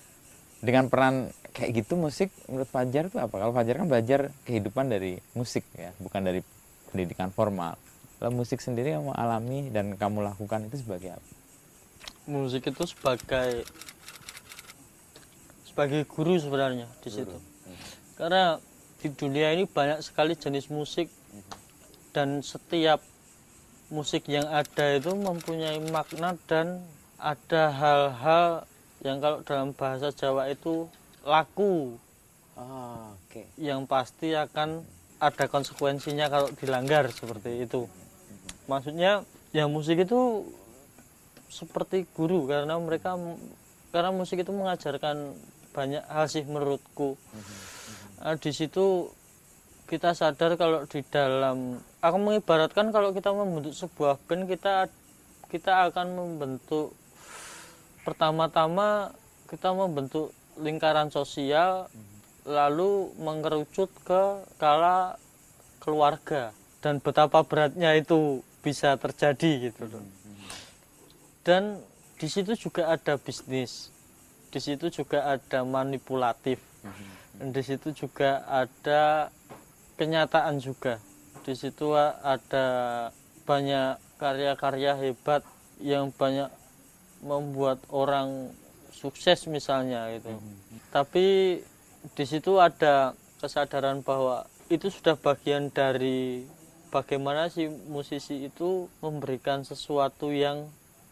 dengan peran kayak gitu musik menurut Fajar itu apa kalau Fajar kan belajar kehidupan dari musik ya bukan dari pendidikan formal kalau musik sendiri kamu alami dan kamu lakukan itu sebagai apa musik itu sebagai sebagai guru sebenarnya di situ karena di dunia ini banyak sekali jenis musik dan setiap musik yang ada itu mempunyai makna dan ada hal-hal yang kalau dalam bahasa Jawa itu laku oh, oke yang pasti akan ada konsekuensinya kalau dilanggar seperti itu. Maksudnya yang musik itu seperti guru karena mereka karena musik itu mengajarkan banyak hal sih menurutku. Nah, di situ kita sadar kalau di dalam aku mengibaratkan kalau kita membentuk sebuah band kita kita akan membentuk pertama-tama kita membentuk lingkaran sosial lalu mengerucut ke skala keluarga dan betapa beratnya itu bisa terjadi gitu loh. Dan di situ juga ada bisnis. Di situ juga ada manipulatif. Dan di situ juga ada kenyataan juga. Di situ ada banyak karya-karya hebat yang banyak membuat orang sukses misalnya gitu. Tapi di situ ada kesadaran bahwa itu sudah bagian dari bagaimana si musisi itu memberikan sesuatu yang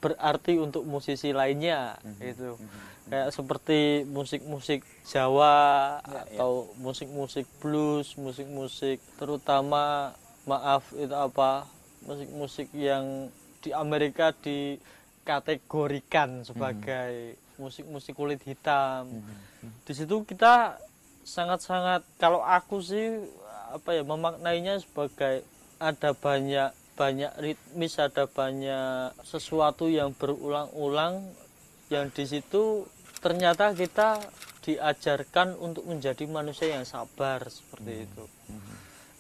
berarti untuk musisi lainnya gitu. Kayak seperti musik-musik Jawa atau musik-musik blues, musik-musik terutama maaf itu apa? musik-musik yang di Amerika dikategorikan sebagai musik-musik kulit hitam. Di situ kita sangat-sangat kalau aku sih apa ya memaknainya sebagai ada banyak banyak ritmis, ada banyak sesuatu yang berulang-ulang yang di situ ternyata kita diajarkan untuk menjadi manusia yang sabar seperti itu.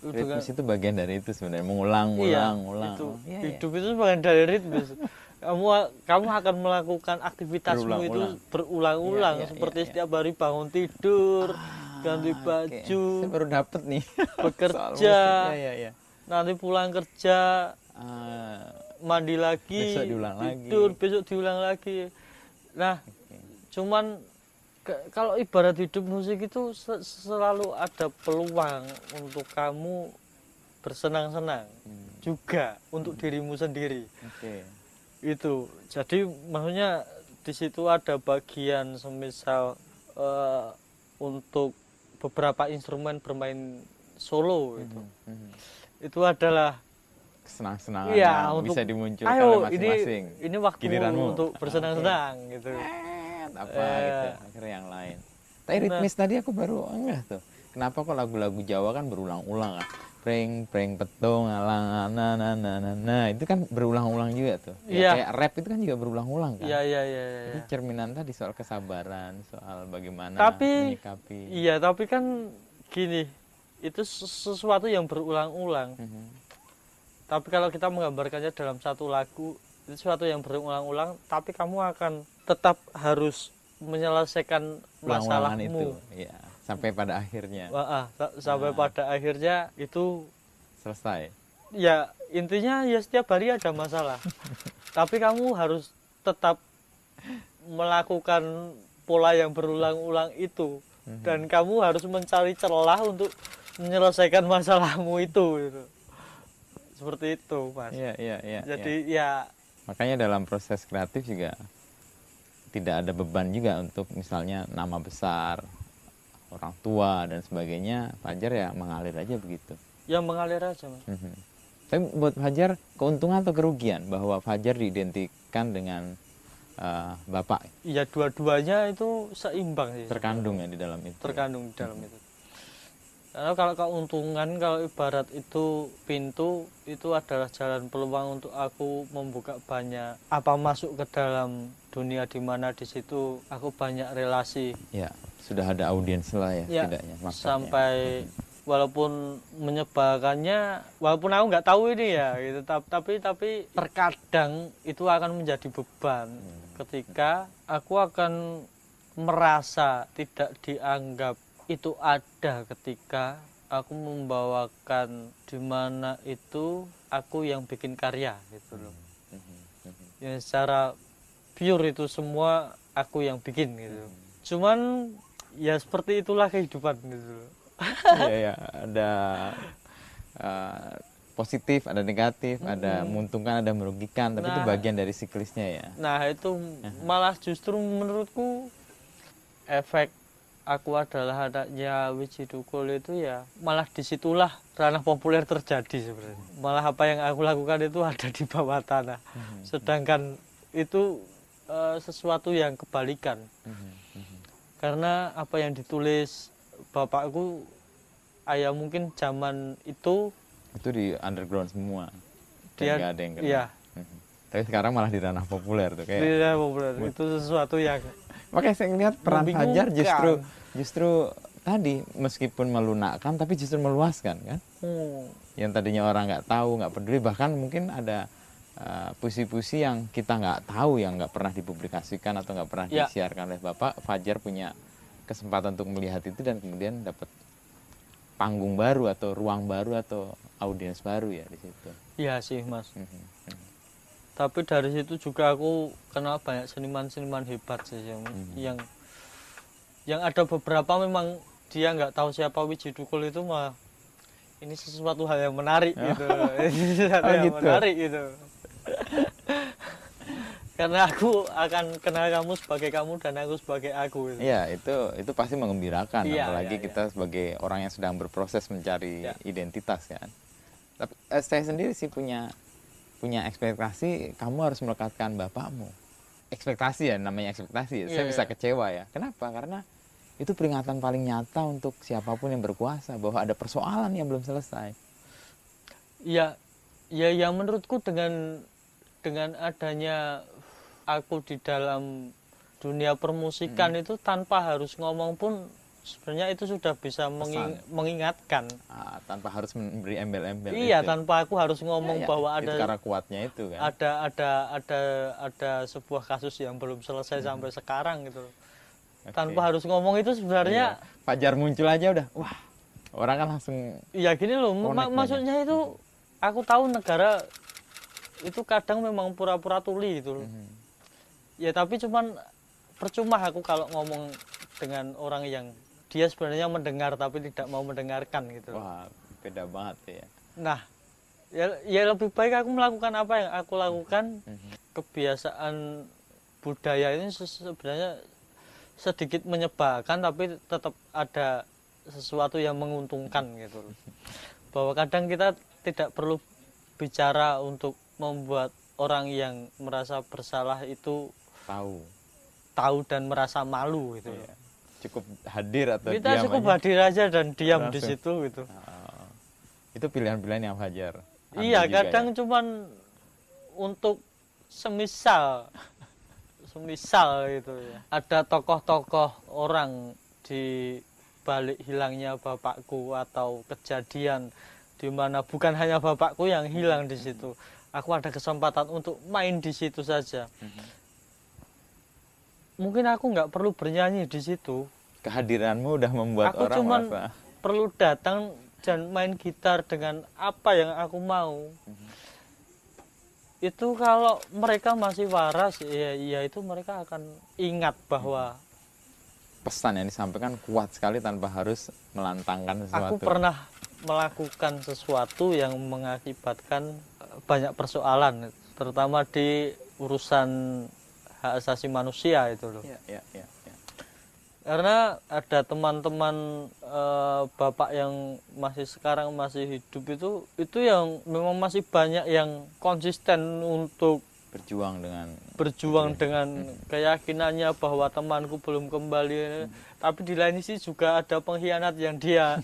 Dengan- ritmis itu bagian dari itu sebenarnya mengulang Iya, ulang ulang itu. Oh, iya, iya. hidup itu bagian dari ritmis. kamu kamu akan melakukan aktivitasmu itu Berulang-ulang. Iya, iya, seperti iya, iya. setiap hari bangun tidur, ganti Ah, oke. baju, Saya baru dapet nih bekerja, ya, ya, ya. Nanti pulang kerja, Ah, mandi lagi, Besok diulang lagi. tidur, besok diulang lagi. Nah, cuman ke- kalau ibarat hidup musik itu se- selalu ada peluang untuk kamu bersenang-senang Hmm. juga untuk dirimu sendiri oke itu jadi maksudnya di situ ada bagian semisal eh, untuk beberapa instrumen bermain solo itu Mhm. Itu adalah kesenang-senangan Iya, yang untuk bisa dimunculkan ayo oleh ini masing-masing ini waktu Giliranmu. untuk bersenang-senang gitu. Eh, apa Eh. gitu akhirnya yang lain tapi Nah. ritmis tadi aku baru enggak tuh kenapa kok lagu-lagu Jawa kan berulang-ulang kan pring pring petung alang nah nah nah nah nah itu kan berulang-ulang juga tuh Ya, Iya. kayak rap itu kan juga berulang-ulang kan Iya iya iya iya. Itu cerminan tadi soal kesabaran soal bagaimana Tapi- menyikapi Iya, tapi kan gini, itu ses- sesuatu yang berulang-ulang. Mhm. Tapi kalau kita menggambarkannya dalam satu lagu, itu sesuatu yang berulang-ulang, tapi kamu akan tetap harus menyelesaikan ulang-ulangan itu masalahmu. ya sampai pada akhirnya Wah, ah, sa- sampai Ah. pada akhirnya itu selesai ya intinya ya setiap hari ada masalah. (laughs) tapi kamu harus tetap melakukan pola yang berulang-ulang itu Mhm. dan kamu harus mencari celah untuk menyelesaikan masalahmu itu gitu. seperti itu mas Iya, iya, iya. jadi iya. ya Makanya dalam proses kreatif juga tidak ada beban juga untuk misalnya nama besar, orang tua dan sebagainya. Fajar ya mengalir aja begitu. yang mengalir aja mas Mhm. Tapi buat Fajar keuntungan atau kerugian bahwa Fajar diidentikan dengan eh, bapak ya dua-duanya itu seimbang sih terkandung ya di dalam itu. terkandung di dalam itu karena kalau keuntungan kalau ibarat itu pintu itu adalah jalan peluang untuk aku membuka banyak apa masuk ke dalam dunia di mana di situ aku banyak relasi Ya, sudah ada audiens lah ya, Ya, setidaknya. marketnya. sampai walaupun menyebalkannya walaupun aku nggak tahu ini ya gitu tapi tapi tapi terkadang itu akan menjadi beban ketika aku akan merasa tidak dianggap itu ada ketika aku membawakan di mana itu aku yang bikin karya gitu loh Mhm, mhm. yang secara pure itu semua aku yang bikin gitu cuman ya seperti itulah kehidupan gitu loh Iya, ya, ada eh, positif, ada negatif, ada menguntungkan, ada merugikan, tapi itu Nah. bagian dari siklisnya ya. nah itu malah justru menurutku efek aku adalah anaknya Wiji Dukul itu ya malah di situlah ranah populer terjadi sebenarnya malah apa yang aku lakukan itu (laughs) ada di bawah tanah sedangkan itu eh, sesuatu yang kebalikan karena apa yang ditulis bapakku ayah mungkin zaman itu Itu di underground semua. Dan Dia- nggak ada yang kena. iya. Tapi sekarang malah di ranah populer tuh kayak. tidak populer itu sesuatu yang Makanya saya ngeliat peran. Fajar justru justru tadi meskipun melunakkan tapi justru meluaskan kan. hmm, Yang tadinya orang nggak tahu, nggak peduli, bahkan mungkin ada uh, puisi-puisi yang kita nggak tahu yang nggak pernah dipublikasikan atau nggak pernah Ya. disiarkan oleh Bapak. Fajar punya kesempatan untuk melihat itu dan kemudian dapat panggung baru atau ruang baru atau audiens baru ya di situ. iya sih mas Mhm, mhm. Tapi dari situ juga aku kenal banyak seniman-seniman hebat sih yang Mhm. yang yang ada beberapa memang dia nggak tahu siapa Wiji Dukul itu mah ini sesuatu hal yang menarik gitu (laughs) Ini sesuatu Oh, yang gitu. menarik gitu (laughs) karena aku akan kenal kamu sebagai kamu dan aku sebagai aku gitu. Iya itu itu pasti mengembirakan Iya, apalagi iya. kita sebagai orang yang sedang berproses mencari Iya. identitas kan. Tapi eh, saya sendiri sih punya punya ekspektasi kamu harus melekatkan bapakmu. Ekspektasi ya namanya ekspektasi. ya. Saya Iya, bisa kecewa ya. Kenapa? Karena itu peringatan paling nyata untuk siapa pun yang berkuasa bahwa ada persoalan yang belum selesai. ya ya yang menurutku dengan dengan adanya aku di dalam dunia permusikan Hmm. itu tanpa harus ngomong pun sebenarnya itu sudah bisa menging- mengingatkan Ah, tanpa harus memberi embel-embel. iya itu. tanpa aku harus ngomong Iya, iya. bahwa Itu ada karena kuatnya itu kan. ada ada ada ada sebuah kasus yang belum selesai sampai sekarang gitu Hmm. Oke. tanpa harus ngomong itu sebenarnya Iya. Fajar muncul aja udah wah orang kan langsung ya gini loh ma- Connect maksudnya itu aku tahu negara itu kadang memang pura-pura tuli gitu loh Mhm. ya tapi cuman percuma aku kalau ngomong dengan orang yang dia sebenarnya mendengar tapi tidak mau mendengarkan gitu. Wah beda banget ya. Nah ya ya lebih baik aku melakukan apa yang aku lakukan. Kebiasaan budaya ini se- sebenarnya sedikit menyebalkan tapi tetap ada sesuatu yang menguntungkan gitu. Bahwa kadang kita tidak perlu bicara untuk membuat orang yang merasa bersalah itu tahu. tahu dan merasa malu gitu. Loh. Cukup hadir atau kita diam cukup aja. hadir aja dan diam di Langsung. situ gitu Oh. Itu pilihan-pilihan yang ambil iya kadang ya? cuman untuk semisal (laughs) semisal gitu ya ada tokoh-tokoh orang di balik hilangnya bapakku atau kejadian di mana bukan hanya bapakku yang hilang di situ aku ada kesempatan untuk main di situ saja mungkin aku nggak perlu bernyanyi di situ. Kehadiranmu udah membuat aku orang cuman merasa perlu datang dan main gitar dengan apa yang aku mau. Itu kalau mereka masih waras ya, ya itu mereka akan ingat bahwa pesan yang disampaikan kuat sekali tanpa harus melantangkan sesuatu. aku pernah melakukan sesuatu yang mengakibatkan eh, banyak persoalan terutama di urusan hak asasi manusia itu loh Ya, ya, ya, ya. karena ada teman-teman eh, bapak yang masih sekarang masih hidup itu itu yang memang masih banyak yang konsisten untuk Berjuang dengan berjuang dengan (laughs) keyakinannya bahwa temanku belum kembali tapi di lain sisi juga ada pengkhianat yang dia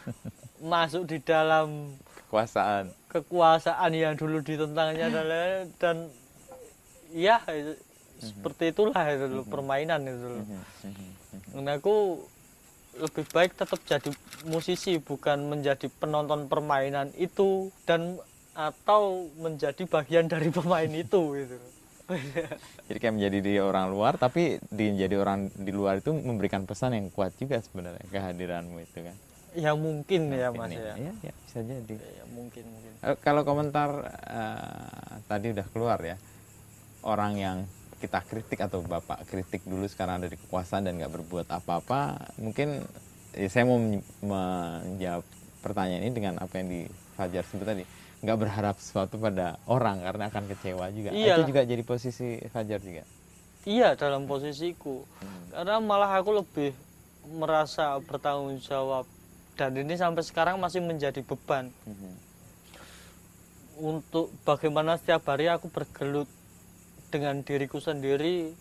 (laughs) masuk di dalam kekuasaan. kekuasaan yang dulu ditentangnya dan dan ya seperti itulah itu loh, permainan itu loh. Dan aku lebih baik tetap jadi musisi bukan menjadi penonton permainan itu dan atau menjadi bagian dari pemain (laughs) itu gitu. Jadi kayak menjadi di orang luar, tapi di menjadi orang di luar itu memberikan pesan yang kuat juga sebenarnya kehadiranmu itu kan. ya mungkin ya Mas Ini, ya. ya, ya, bisa jadi. Ya, mungkin mungkin. Eh, Kalau komentar eh, tadi udah keluar ya, orang yang kita kritik atau bapak kritik dulu sekarang ada di kekuasaan dan nggak berbuat apa-apa, mungkin ya saya mau men- menjawab pertanyaan ini dengan apa yang di Fajar sebut tadi, nggak berharap sesuatu pada orang karena akan kecewa juga. Iyalah. Itu juga jadi posisi Fajar juga. Iya dalam posisiku. Karena malah aku lebih merasa bertanggung jawab dan ini sampai sekarang masih menjadi beban untuk bagaimana setiap hari aku bergelut dengan diriku sendiri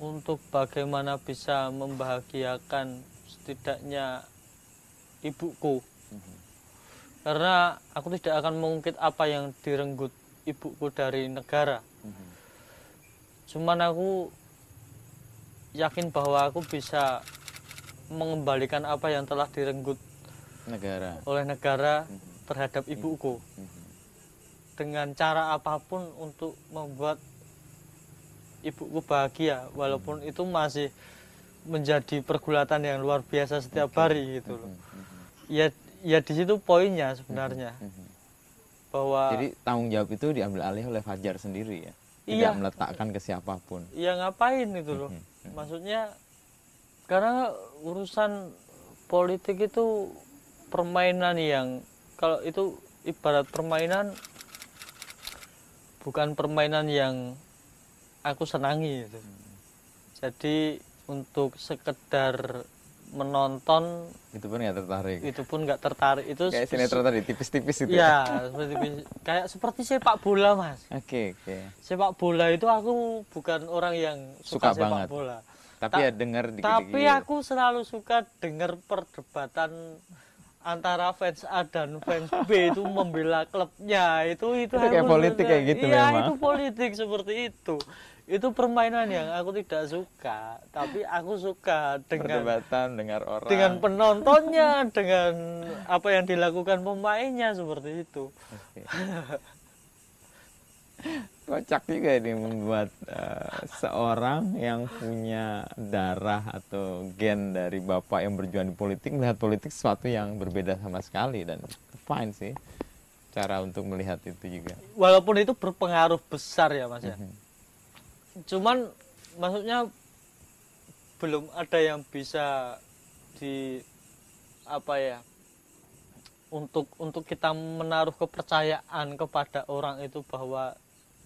untuk bagaimana bisa membahagiakan setidaknya ibuku. Karena aku tidak akan mengungkit apa yang direnggut ibuku dari negara. Cuman aku yakin bahwa aku bisa mengembalikan apa yang telah direnggut Negara. oleh negara terhadap ibuku dengan cara apa pun untuk membuat ibuku bahagia walaupun itu masih menjadi pergulatan yang luar biasa setiap hari gitu loh. Ya ya di situ poinnya sebenarnya. Bahwa Jadi tanggung jawab itu diambil alih oleh Fajar sendiri ya. Tidak Iya. meletakkan ke siapa pun. ya ngapain itu loh. Maksudnya karena urusan politik itu permainan yang kalau itu ibarat permainan bukan permainan yang aku senangi itu jadi untuk sekedar menonton Itu pun nggak tertarik. itu pun nggak tertarik itu Kayak sinetron tadi tipis-tipis itu. ya seperti kayak seperti sepak bola mas Oke, oke. sepak bola itu aku bukan orang yang suka, Suka sepak banget. bola Tapi Ta- ya dengar tapi aku selalu suka dengar perdebatan antara fans A dan fans B itu membela klubnya itu itu, Itu kayak politik kayak gitu iya memang. itu politik seperti itu itu permainan yang aku tidak suka tapi aku suka dengan perdebatan dengar orang. dengan penontonnya dengan apa yang dilakukan pemainnya seperti itu. (laughs) Kocak juga ini membuat eh, seorang yang punya darah atau gen dari bapak yang berjuang di politik melihat politik sesuatu yang berbeda sama sekali dan fine sih cara untuk melihat itu juga. walaupun itu berpengaruh besar ya mas ya Mhm. cuman maksudnya belum ada yang bisa di apa ya untuk untuk kita menaruh kepercayaan kepada orang itu bahwa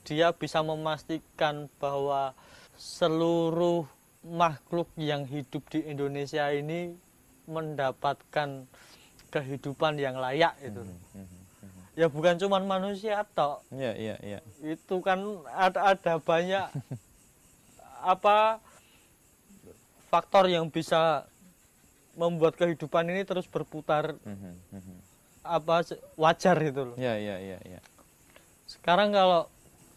dia bisa memastikan bahwa seluruh makhluk yang hidup di Indonesia ini mendapatkan kehidupan yang layak itu Mhm. ya bukan cuman manusia toh Iya, iya, iya. itu kan ada ada banyak (laughs) apa faktor yang bisa membuat kehidupan ini terus berputar Mhm, mhm. apa wajar itu loh ya ya ya ya sekarang kalau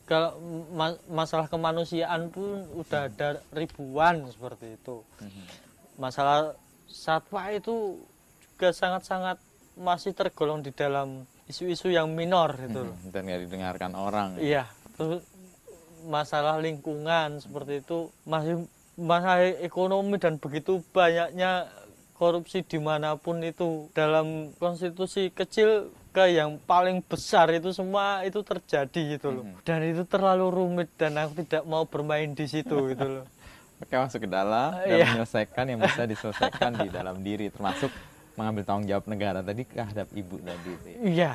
kalau ma- masalah kemanusiaan pun udah ada ribuan seperti itu. Masalah satwa itu juga sangat-sangat masih tergolong di dalam isu-isu yang minor gitu loh. Dan nggak didengarkan orang ya. iya. Terus masalah lingkungan seperti itu masih masalah ekonomi dan begitu banyaknya korupsi di mana pun itu dalam konstitusi kecil ke yang paling besar itu semua itu terjadi gitu loh dan itu terlalu rumit dan aku tidak mau bermain di situ gitu loh (laughs) Oke masuk ke dalam dan Iya. menyelesaikan yang bisa (laughs) diselesaikan di dalam diri termasuk mengambil tanggung jawab negara tadi terhadap ibu tadi itu ya. iya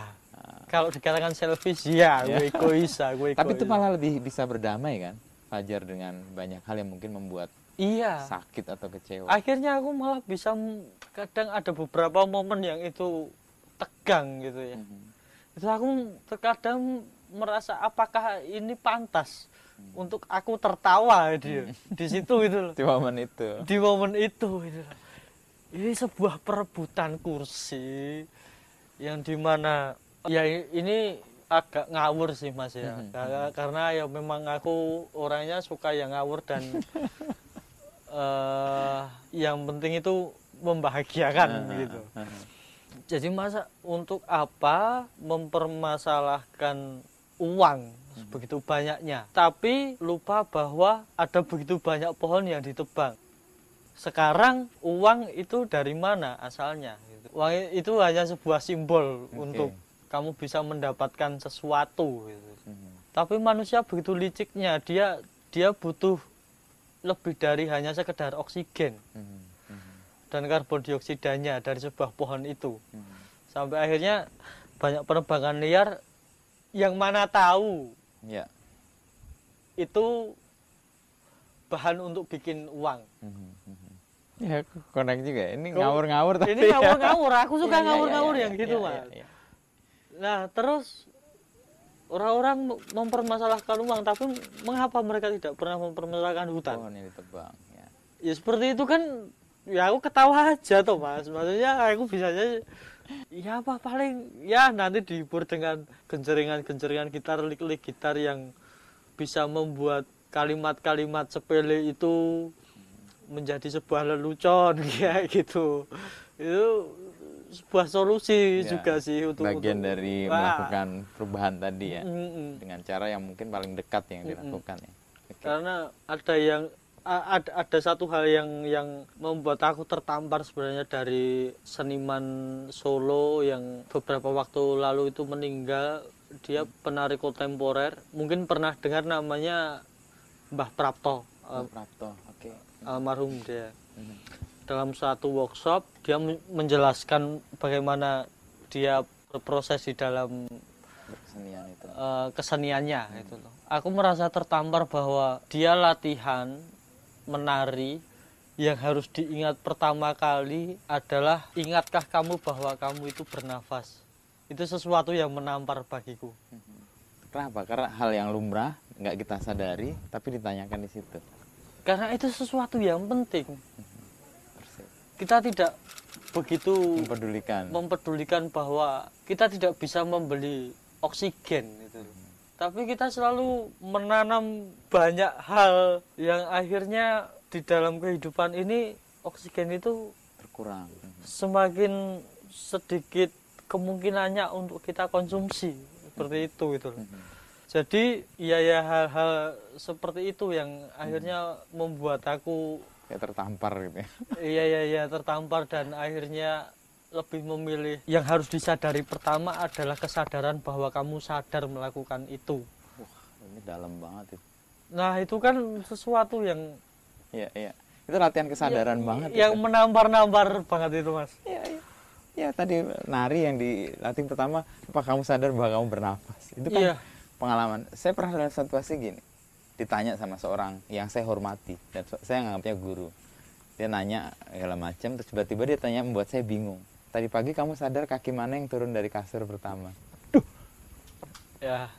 kalau dikatakan selfish ya gue (laughs) egois ah, gue Tapi itu egois. malah lebih bisa berdamai kan Fajar dengan banyak hal yang mungkin membuat iya sakit atau kecewa. akhirnya aku malah bisa kadang ada beberapa momen yang itu tegang gitu ya Mhm. itu aku terkadang merasa apakah ini pantas untuk aku tertawa dia di situ gitu loh (laughs) Di momen itu. di momen itu gitu loh. ini sebuah perebutan kursi yang di mana ya ini agak ngawur sih mas ya Mhm. Ka- karena ya memang aku orangnya suka yang ngawur dan (laughs) eh yang penting itu membahagiakan gitu jadi masa untuk apa mempermasalahkan uang begitu banyaknya tapi lupa bahwa ada begitu banyak pohon yang ditebang sekarang uang itu dari mana asalnya gitu. uang itu hanya sebuah simbol untuk kamu bisa mendapatkan sesuatu gitu. Mhm. tapi manusia begitu liciknya dia dia butuh lebih dari hanya sekedar oksigen Mhm. Dan karbon dioksidanya dari sebuah pohon itu Mhm. sampai akhirnya banyak penerbangan liar yang mana tahu Ya. itu bahan untuk bikin uang. Mhm. Mhm. Ya, connect juga. ya. Ini ngawur-ngawur tapi. Ini ngawur-ngawur, aku (laughs) Iya, suka iya, ngawur-ngawur iya, yang iya, gitu, iya, Mas. iya, iya. Nah, terus orang-orang mempermasalahkan uang, tapi mengapa mereka tidak pernah mempermasalahkan hutan? Pohon yang ditebang. Ya. Ya seperti itu kan ya aku ketawa aja tuh mas maksudnya aku bisa aja ya apa paling ya nanti dihibur dengan genjeringan-genjeringan gitar lik-lik gitar yang bisa membuat kalimat-kalimat sepele itu menjadi sebuah lelucon (laughs) kayak gitu itu sebuah solusi Ya, juga sih untuk bagian untuk- dari Wah. melakukan perubahan tadi ya. Mm-mm. Dengan cara yang mungkin paling dekat yang dilakukan ya. Oke. karena ada yang ada ada satu hal yang yang membuat aku tertampar sebenarnya dari seniman Solo yang beberapa waktu lalu itu meninggal dia penari kontemporer mungkin pernah dengar namanya Mbah Prapto eh, Prapto. Oke. almarhum dia Mhm. dalam suatu workshop dia men- menjelaskan bagaimana dia berproses di dalam Kesenian itu. eh, keseniannya gitu loh. Aku merasa tertampar bahwa dia latihan menari yang harus diingat pertama kali adalah ingatkah kamu bahwa kamu itu bernafas. Itu sesuatu yang menampar bagiku. Kenapa? Karena hal yang lumrah nggak kita sadari tapi ditanyakan di situ. Karena itu sesuatu yang penting. Persis. Kita tidak begitu Mempedulikan. mempedulikan bahwa kita tidak bisa membeli oksigen gitu. Tapi kita selalu menanam banyak hal yang akhirnya di dalam kehidupan ini oksigen itu Berkurang. semakin sedikit kemungkinannya untuk kita konsumsi seperti itu gitu loh. Jadi ya ya hal-hal seperti itu yang akhirnya membuat aku Kayak tertampar gitu ya. iya iya iya tertampar dan akhirnya lebih memilih yang harus disadari pertama adalah kesadaran bahwa kamu sadar melakukan itu. Wah, ini dalam banget itu. Nah itu kan sesuatu yang Iya, iya. Itu latihan kesadaran banget. yang itu. menampar-nampar banget itu mas. Iya, iya. Ya tadi nari yang dilatih pertama, apa kamu sadar bahwa kamu bernafas? Itu kan Iya. pengalaman. Saya pernah dalam situasi gini, ditanya sama seorang yang saya hormati dan saya nganggapnya guru. Dia nanya segala macam, terus tiba-tiba dia tanya membuat saya bingung. Tadi pagi kamu sadar kaki mana yang turun dari kasur pertama? Ya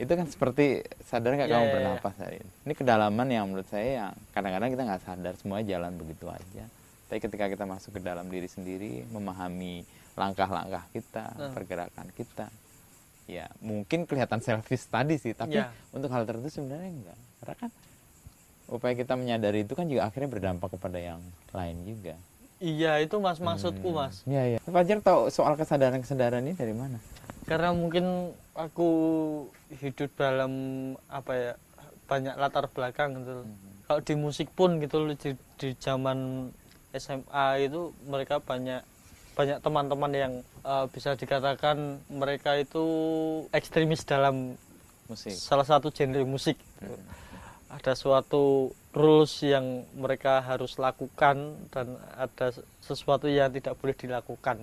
Itu kan seperti sadar nggak Iya, kamu iya, iya. bernapas hari ini? Ini kedalaman yang menurut saya yang kadang-kadang kita nggak sadar semua jalan begitu aja. Tapi ketika kita masuk ke dalam diri sendiri, memahami langkah-langkah kita, Hmm. pergerakan kita, ya mungkin kelihatan selfish tadi sih, tapi Ya. untuk hal tertentu sebenarnya enggak. Karena kan upaya kita menyadari itu kan juga akhirnya berdampak kepada yang lain juga. Iya itu mas maksudku Hmm. mas Iya, iya. Fajar tahu soal kesadaran-kesadaran ini dari mana? karena mungkin aku hidup dalam apa ya banyak latar belakang gitu loh. kalau di musik pun gitu loh di, di zaman SMA itu mereka banyak banyak teman-teman yang eh, bisa dikatakan mereka itu ekstremis dalam Musik. salah satu genre musik gitu. ada suatu rules yang mereka harus lakukan dan ada sesuatu yang tidak boleh dilakukan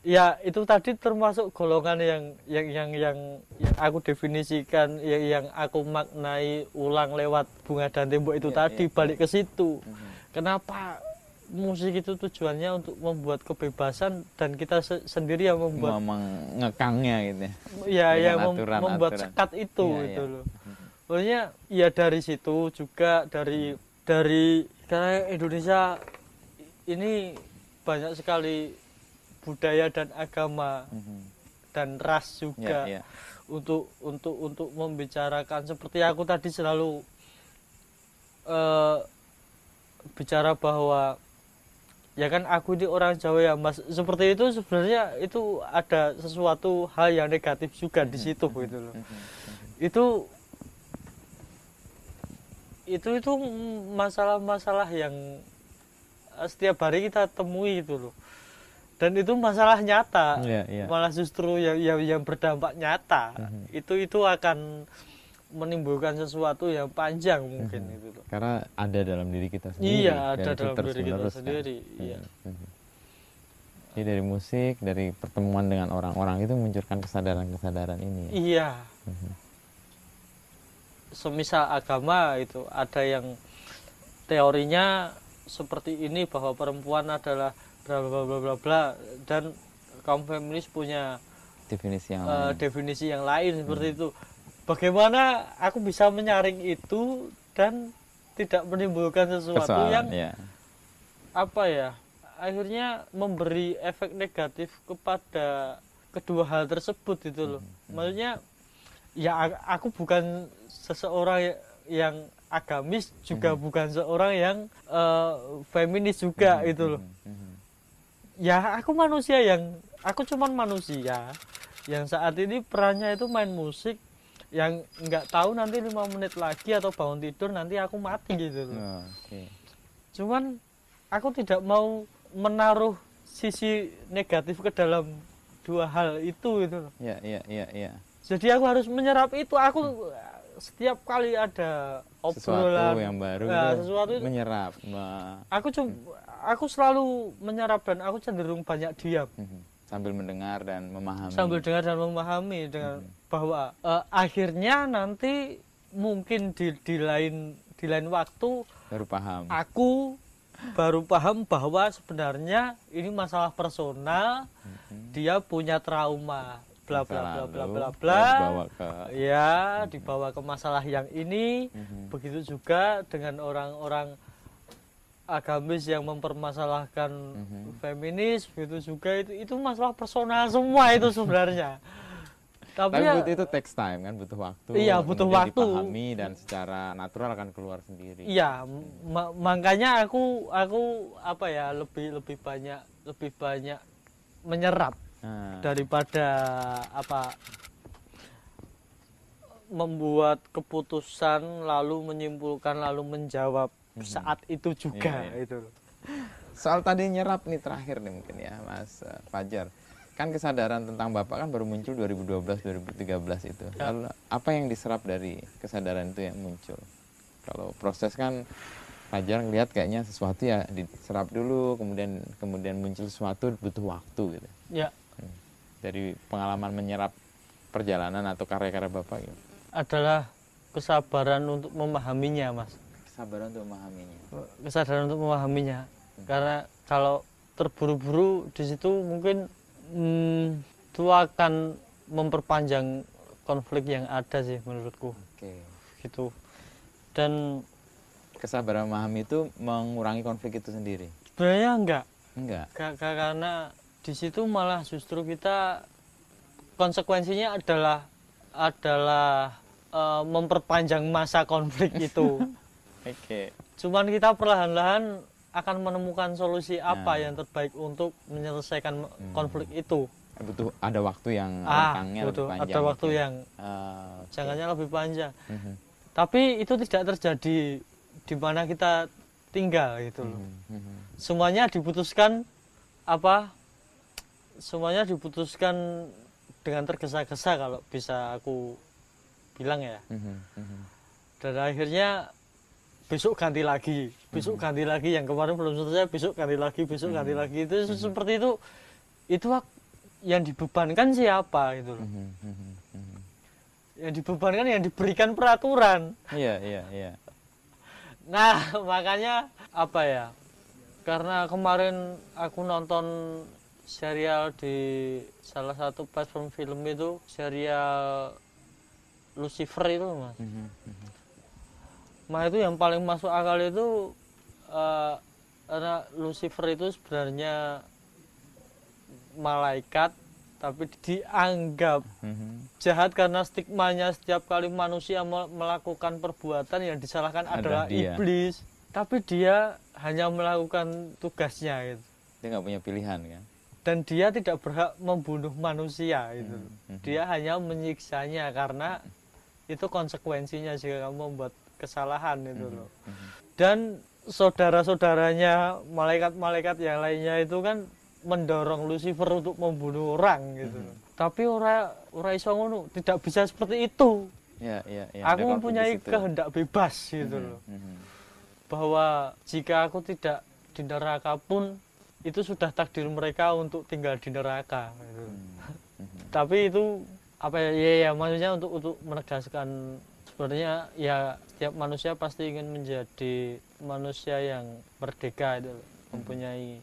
ya itu tadi termasuk golongan yang yang yang yang, yang aku definisikan yang, yang aku maknai ulang lewat bunga dan tembok itu Ya, tadi ya, balik ke situ Mhm. kenapa musik itu tujuannya untuk membuat kebebasan dan kita se- sendiri yang membuat mengekangnya gitu ya. ya ya dengan mem- aturan- membuat aturan. sekat itu Iya, gitu iya. loh Maksudnya ya dari situ juga dari dari karena Indonesia ini banyak sekali budaya dan agama Mhm. dan ras juga ya. untuk untuk untuk membicarakan seperti aku tadi selalu eh, bicara bahwa ya kan aku ini orang Jawa ya Mas seperti itu sebenarnya itu ada sesuatu hal yang negatif juga di situ gitu loh Mhm. itu itu itu masalah-masalah yang eh, setiap hari kita temui itu loh dan itu masalah nyata Iya, iya. malah justru yang yang, yang berdampak nyata Mhm. itu itu akan menimbulkan sesuatu yang panjang mungkin Mhm. itu loh Karena ada dalam diri kita sendiri. iya ada dalam diri kita kan. sendiri iya Mhm. Mhm. Jadi dari musik, dari pertemuan dengan orang-orang itu munculkan kesadaran-kesadaran ini. ya. iya Mhm. Semisal agama itu ada yang teorinya seperti ini bahwa perempuan adalah bla bla bla bla bla dan kaum feminis punya Definisi yang eh, lain. definisi yang lain seperti itu. Bagaimana aku bisa menyaring itu dan tidak menimbulkan sesuatu Persoalan, yang ya. apa ya akhirnya memberi efek negatif kepada kedua hal tersebut itu loh maksudnya ya aku bukan seseorang ya- yang agamis juga bukan seorang yang eh, feminis juga itu loh Mhm. ya aku manusia yang aku cuman manusia yang saat ini perannya itu main musik yang nggak tahu nanti lima menit lagi atau bangun tidur nanti aku mati gitu loh Oh, cuman aku tidak mau menaruh sisi negatif ke dalam dua hal itu gitu loh. Ya, ya, ya, ya. jadi aku harus menyerap itu aku setiap kali ada Sesuatu obrolan yang baru itu sesuatu itu menyerap. me- aku cum aku selalu menyerap dan aku cenderung banyak diam Mhm. sambil mendengar dan memahami. sambil dengar dan memahami dengan bahwa eh, akhirnya nanti mungkin di di lain di lain waktu baru paham. aku baru paham bahwa sebenarnya ini masalah personal Mhm. dia punya trauma bla bla bla bla bla bla ya dibawa ke masalah yang ini Mhm. begitu juga dengan orang-orang agamis yang mempermasalahkan Mhm. feminis begitu juga itu itu masalah personal semua itu sebenarnya (laughs) tapi, Tapi ya, butuh itu takes time kan, butuh waktu. Iya, butuh waktu. Dipahami dan secara natural akan keluar sendiri. iya ma- makanya aku aku apa ya lebih lebih banyak lebih banyak menyerap Nah, daripada apa membuat keputusan lalu menyimpulkan lalu menjawab saat itu juga Iya, iya. itu soal tadi nyerap nih terakhir nih mungkin ya, Mas eh, Fajar. Kan kesadaran tentang Bapak kan baru muncul 2012-2013 itu. Ya. Lalu apa yang diserap dari kesadaran itu yang muncul? Kalau proses kan Fajar ngelihat kayaknya sesuatu ya diserap dulu, kemudian kemudian muncul sesuatu butuh waktu gitu. ya Dari pengalaman menyerap perjalanan atau karya-karya Bapak gitu. adalah kesabaran untuk memahaminya mas. Kesabaran untuk memahaminya. kesadaran untuk memahaminya. Karena kalau terburu-buru di situ mungkin hmm, itu akan memperpanjang konflik yang ada sih menurutku. Oke. gitu. Dan kesabaran memahami itu mengurangi konflik itu sendiri? Sebenarnya enggak. Enggak? Ka- ka- karena di situ malah justru kita konsekuensinya adalah adalah eh, memperpanjang masa konflik itu (laughs) oke cuman kita perlahan-lahan akan menemukan solusi apa Nah. yang terbaik untuk menyelesaikan konflik itu butuh ada waktu yang ah lebih panjang ada waktu gitu. yang Ah, oke. jangkanya lebih panjang Mhm, tapi itu tidak terjadi di mana kita tinggal gitu loh mhm, mhm. semuanya diputuskan apa semuanya diputuskan dengan tergesa-gesa kalau bisa aku bilang ya. Mhm, mhm. dan akhirnya besok ganti lagi. Besok ganti lagi. Yang kemarin belum selesai besok ganti lagi besok ganti lagi. Itu seperti itu. Itu yang dibebankan siapa gitu loh. Mhm, mhm, mhm. yang dibebankan yang diberikan peraturan. Iya iya iya. Nah, (laughs) makanya apa ya? Karena kemarin aku nonton serial di salah satu platform film itu serial Lucifer itu, Mas. Mhm, mhm. Nah, itu yang paling masuk akal itu eh, karena Lucifer itu sebenarnya malaikat tapi dianggap Mhm. jahat karena stigmanya setiap kali manusia me- melakukan perbuatan yang disalahkan Adalah adalah dia. iblis tapi dia hanya melakukan tugasnya gitu dia nggak punya pilihan kan dan dia tidak berhak membunuh manusia gitu Mhm. dia hanya menyiksanya karena itu konsekuensinya jika kamu membuat kesalahan itu loh dan saudara-saudaranya malaikat-malaikat yang lainnya itu kan mendorong Lucifer untuk membunuh orang gitu loh. Tapi ora ora iso ngono, tidak bisa seperti itu. ya ya ya aku mempunyai kehendak bebas gitu loh. Bahwa jika aku tidak di neraka pun itu sudah takdir mereka untuk tinggal di neraka gitu. Mhm. (laughs) Tapi itu apa ya, ya, ya maksudnya untuk untuk menegaskan sebenarnya ya setiap manusia pasti ingin menjadi manusia yang merdeka itu loh. mempunyai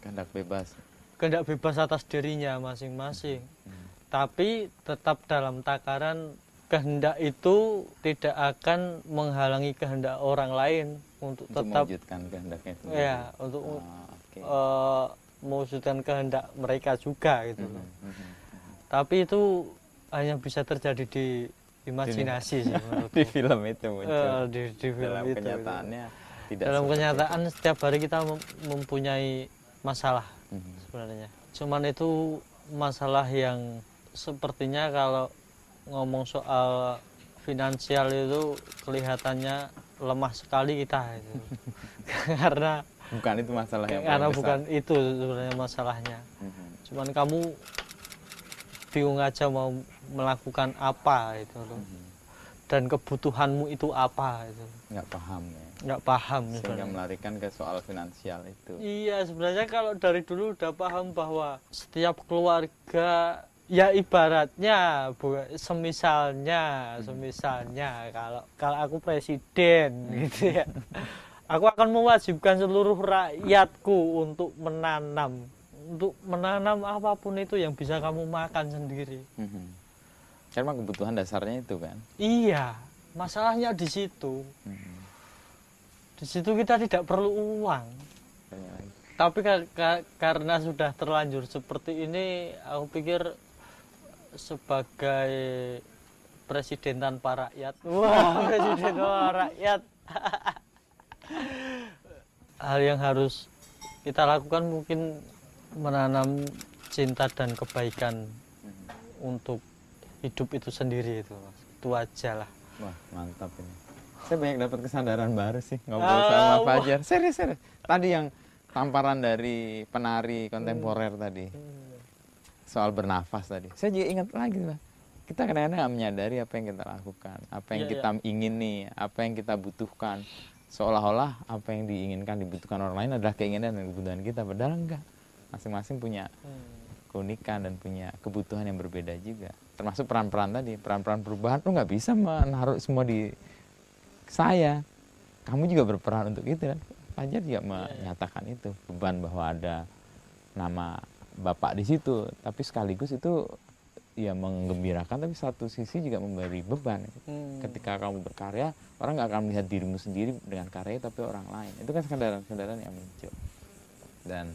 kehendak bebas kehendak bebas atas dirinya masing-masing. Mhm. Tapi tetap dalam takaran kehendak itu tidak akan menghalangi kehendak orang lain untuk, untuk tetap mewujudkan kehendaknya itu ya untuk Ah, eh, mewujudkan kehendak mereka juga gitu loh. Mhm, mhm. Tapi itu hanya bisa terjadi di imajinasi sih (laughs) menurutku. di film itu muncul Eh, di, di film dalam itu. kenyataannya tidak Dalam kenyataan setiap hari kita mem- mempunyai masalah itu. Mhm. sebenarnya. Cuman itu masalah yang sepertinya kalau ngomong soal finansial itu kelihatannya lemah sekali kita itu. (laughs) karena bukan itu masalah yang karena besar. bukan itu sebenarnya masalahnya. Mhm. Cuman kamu bingung aja mau melakukan apa itu loh. Mhm. Dan kebutuhanmu itu apa itu. nggak paham ya Nggak paham sehingga sebenarnya. melarikan ke soal finansial itu Iya sebenarnya kalau dari dulu udah paham bahwa setiap keluarga ya ibaratnya bu, semisalnya semisalnya kalau kalau aku presiden (laughs) gitu ya aku akan mewajibkan seluruh rakyatku untuk menanam. Untuk menanam apa pun itu yang bisa kamu makan sendiri. Mhm. karena kebutuhan dasarnya itu kan? Iya masalahnya di situ. Mhm. di situ kita tidak perlu uang. Tapi ka- ka- karena sudah terlanjur seperti ini aku pikir sebagai presiden tanpa rakyat. Wah. (laughs) Presiden tanpa rakyat (laughs) hal yang harus kita lakukan mungkin menanam cinta dan kebaikan untuk hidup itu sendiri itu Mas. itu aja lah. Wah mantap ini. Saya banyak dapat kesadaran baru sih ngobrol Ah, sama. Fajar serius serius. Tadi yang tamparan dari penari kontemporer tadi. Soal bernafas tadi. Saya juga ingat lagi lah kita kadang-kadang nggak menyadari apa yang kita lakukan apa yang Iya, kita ingin nih apa yang kita butuhkan seolah-olah apa yang diinginkan dibutuhkan orang lain adalah keinginan dan kebutuhan kita. Padahal enggak. Masing-masing punya keunikan dan punya kebutuhan yang berbeda juga. Termasuk peran-peran tadi. Peran-peran perubahan lu nggak bisa menaruh semua di saya. Kamu juga berperan untuk itu kan? Fajar juga menyatakan itu. Beban bahwa ada nama bapak di situ. Tapi sekaligus itu ya menggembirakan tapi satu sisi juga memberi beban. Hmm. ketika kamu berkarya orang nggak akan melihat dirimu sendiri dengan karya tapi orang lain. Itu kan kesadaran-kesadaran yang muncul dan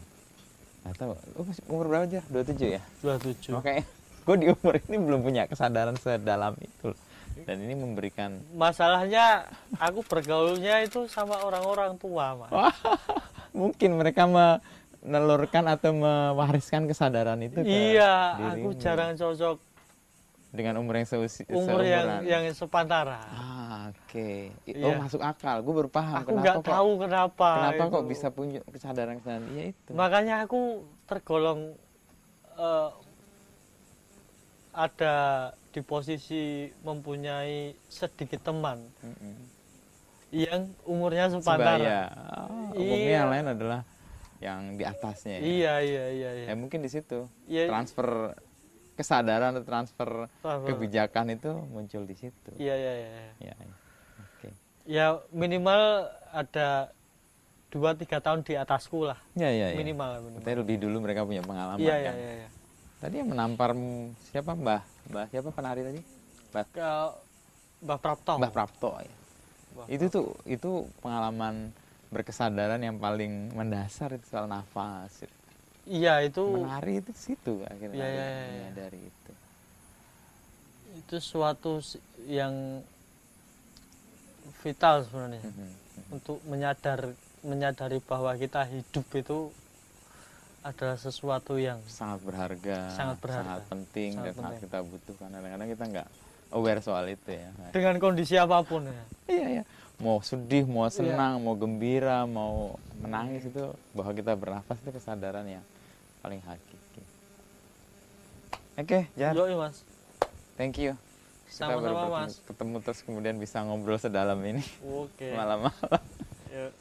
nggak tahu lu masih umur berapa aja 27 ya? 27 oke (laughs) gue di umur ini belum punya kesadaran sedalam itu. Dan ini memberikan masalahnya aku bergaulnya itu sama orang-orang tua mas. (laughs) Mungkin mereka menelurkan atau mewariskan kesadaran itu ke iya aku dirimu. jarang cocok dengan umur yang seusi, umur yang seumuran. yang sepantara ah, oke I- oh Iya. masuk akal gue baru paham aku nggak kok tahu kenapa kenapa kok itu. bisa punya kesadaran kesadaran iya itu makanya aku tergolong eh, ada di posisi mempunyai sedikit teman Mm-mm. yang umurnya sepantara sebaya Ah, umumnya Iya. yang lain adalah yang di atasnya. Ya. iya iya iya iya. Ya mungkin di situ. Iya. transfer kesadaran atau transfer Transfer. kebijakan itu muncul di situ. Iya iya iya. Ya, ya. oke. Ya minimal ada dua tiga tahun di atasku lah. Ya ya, ya. minimal minimal. Berarti lebih dulu mereka punya pengalaman iya iya kan. iya iya. tadi yang menampar siapa? Mbah. Mbah siapa penari tadi? Mbah. Ke Mbah Prapto. Mbah Prapto ya Mbah itu tuh itu pengalaman berkesadaran yang paling mendasar itu soal nafas iya itu menari itu situ akhirnya Iya, iya, iya, iya. menyadari itu itu suatu yang vital sebenarnya Mhm. untuk menyadar menyadari bahwa kita hidup itu adalah sesuatu yang sangat berharga Sangat berharga. penting Sangat dan sangat penting. kita butuhkan kadang-kadang kita nggak aware soal itu ya dengan kondisi apa pun ya iya ya mau sedih mau senang mau gembira mau menangis itu bahwa kita bernafas itu kesadaran yang paling hakiki. Oke Jar. Yoi, mas. Thank you. Kita baru Sama-sama, bertemu- Mas. ketemu terus kemudian bisa ngobrol sedalam ini. Oke. (laughs) Malam-malam. Yuk.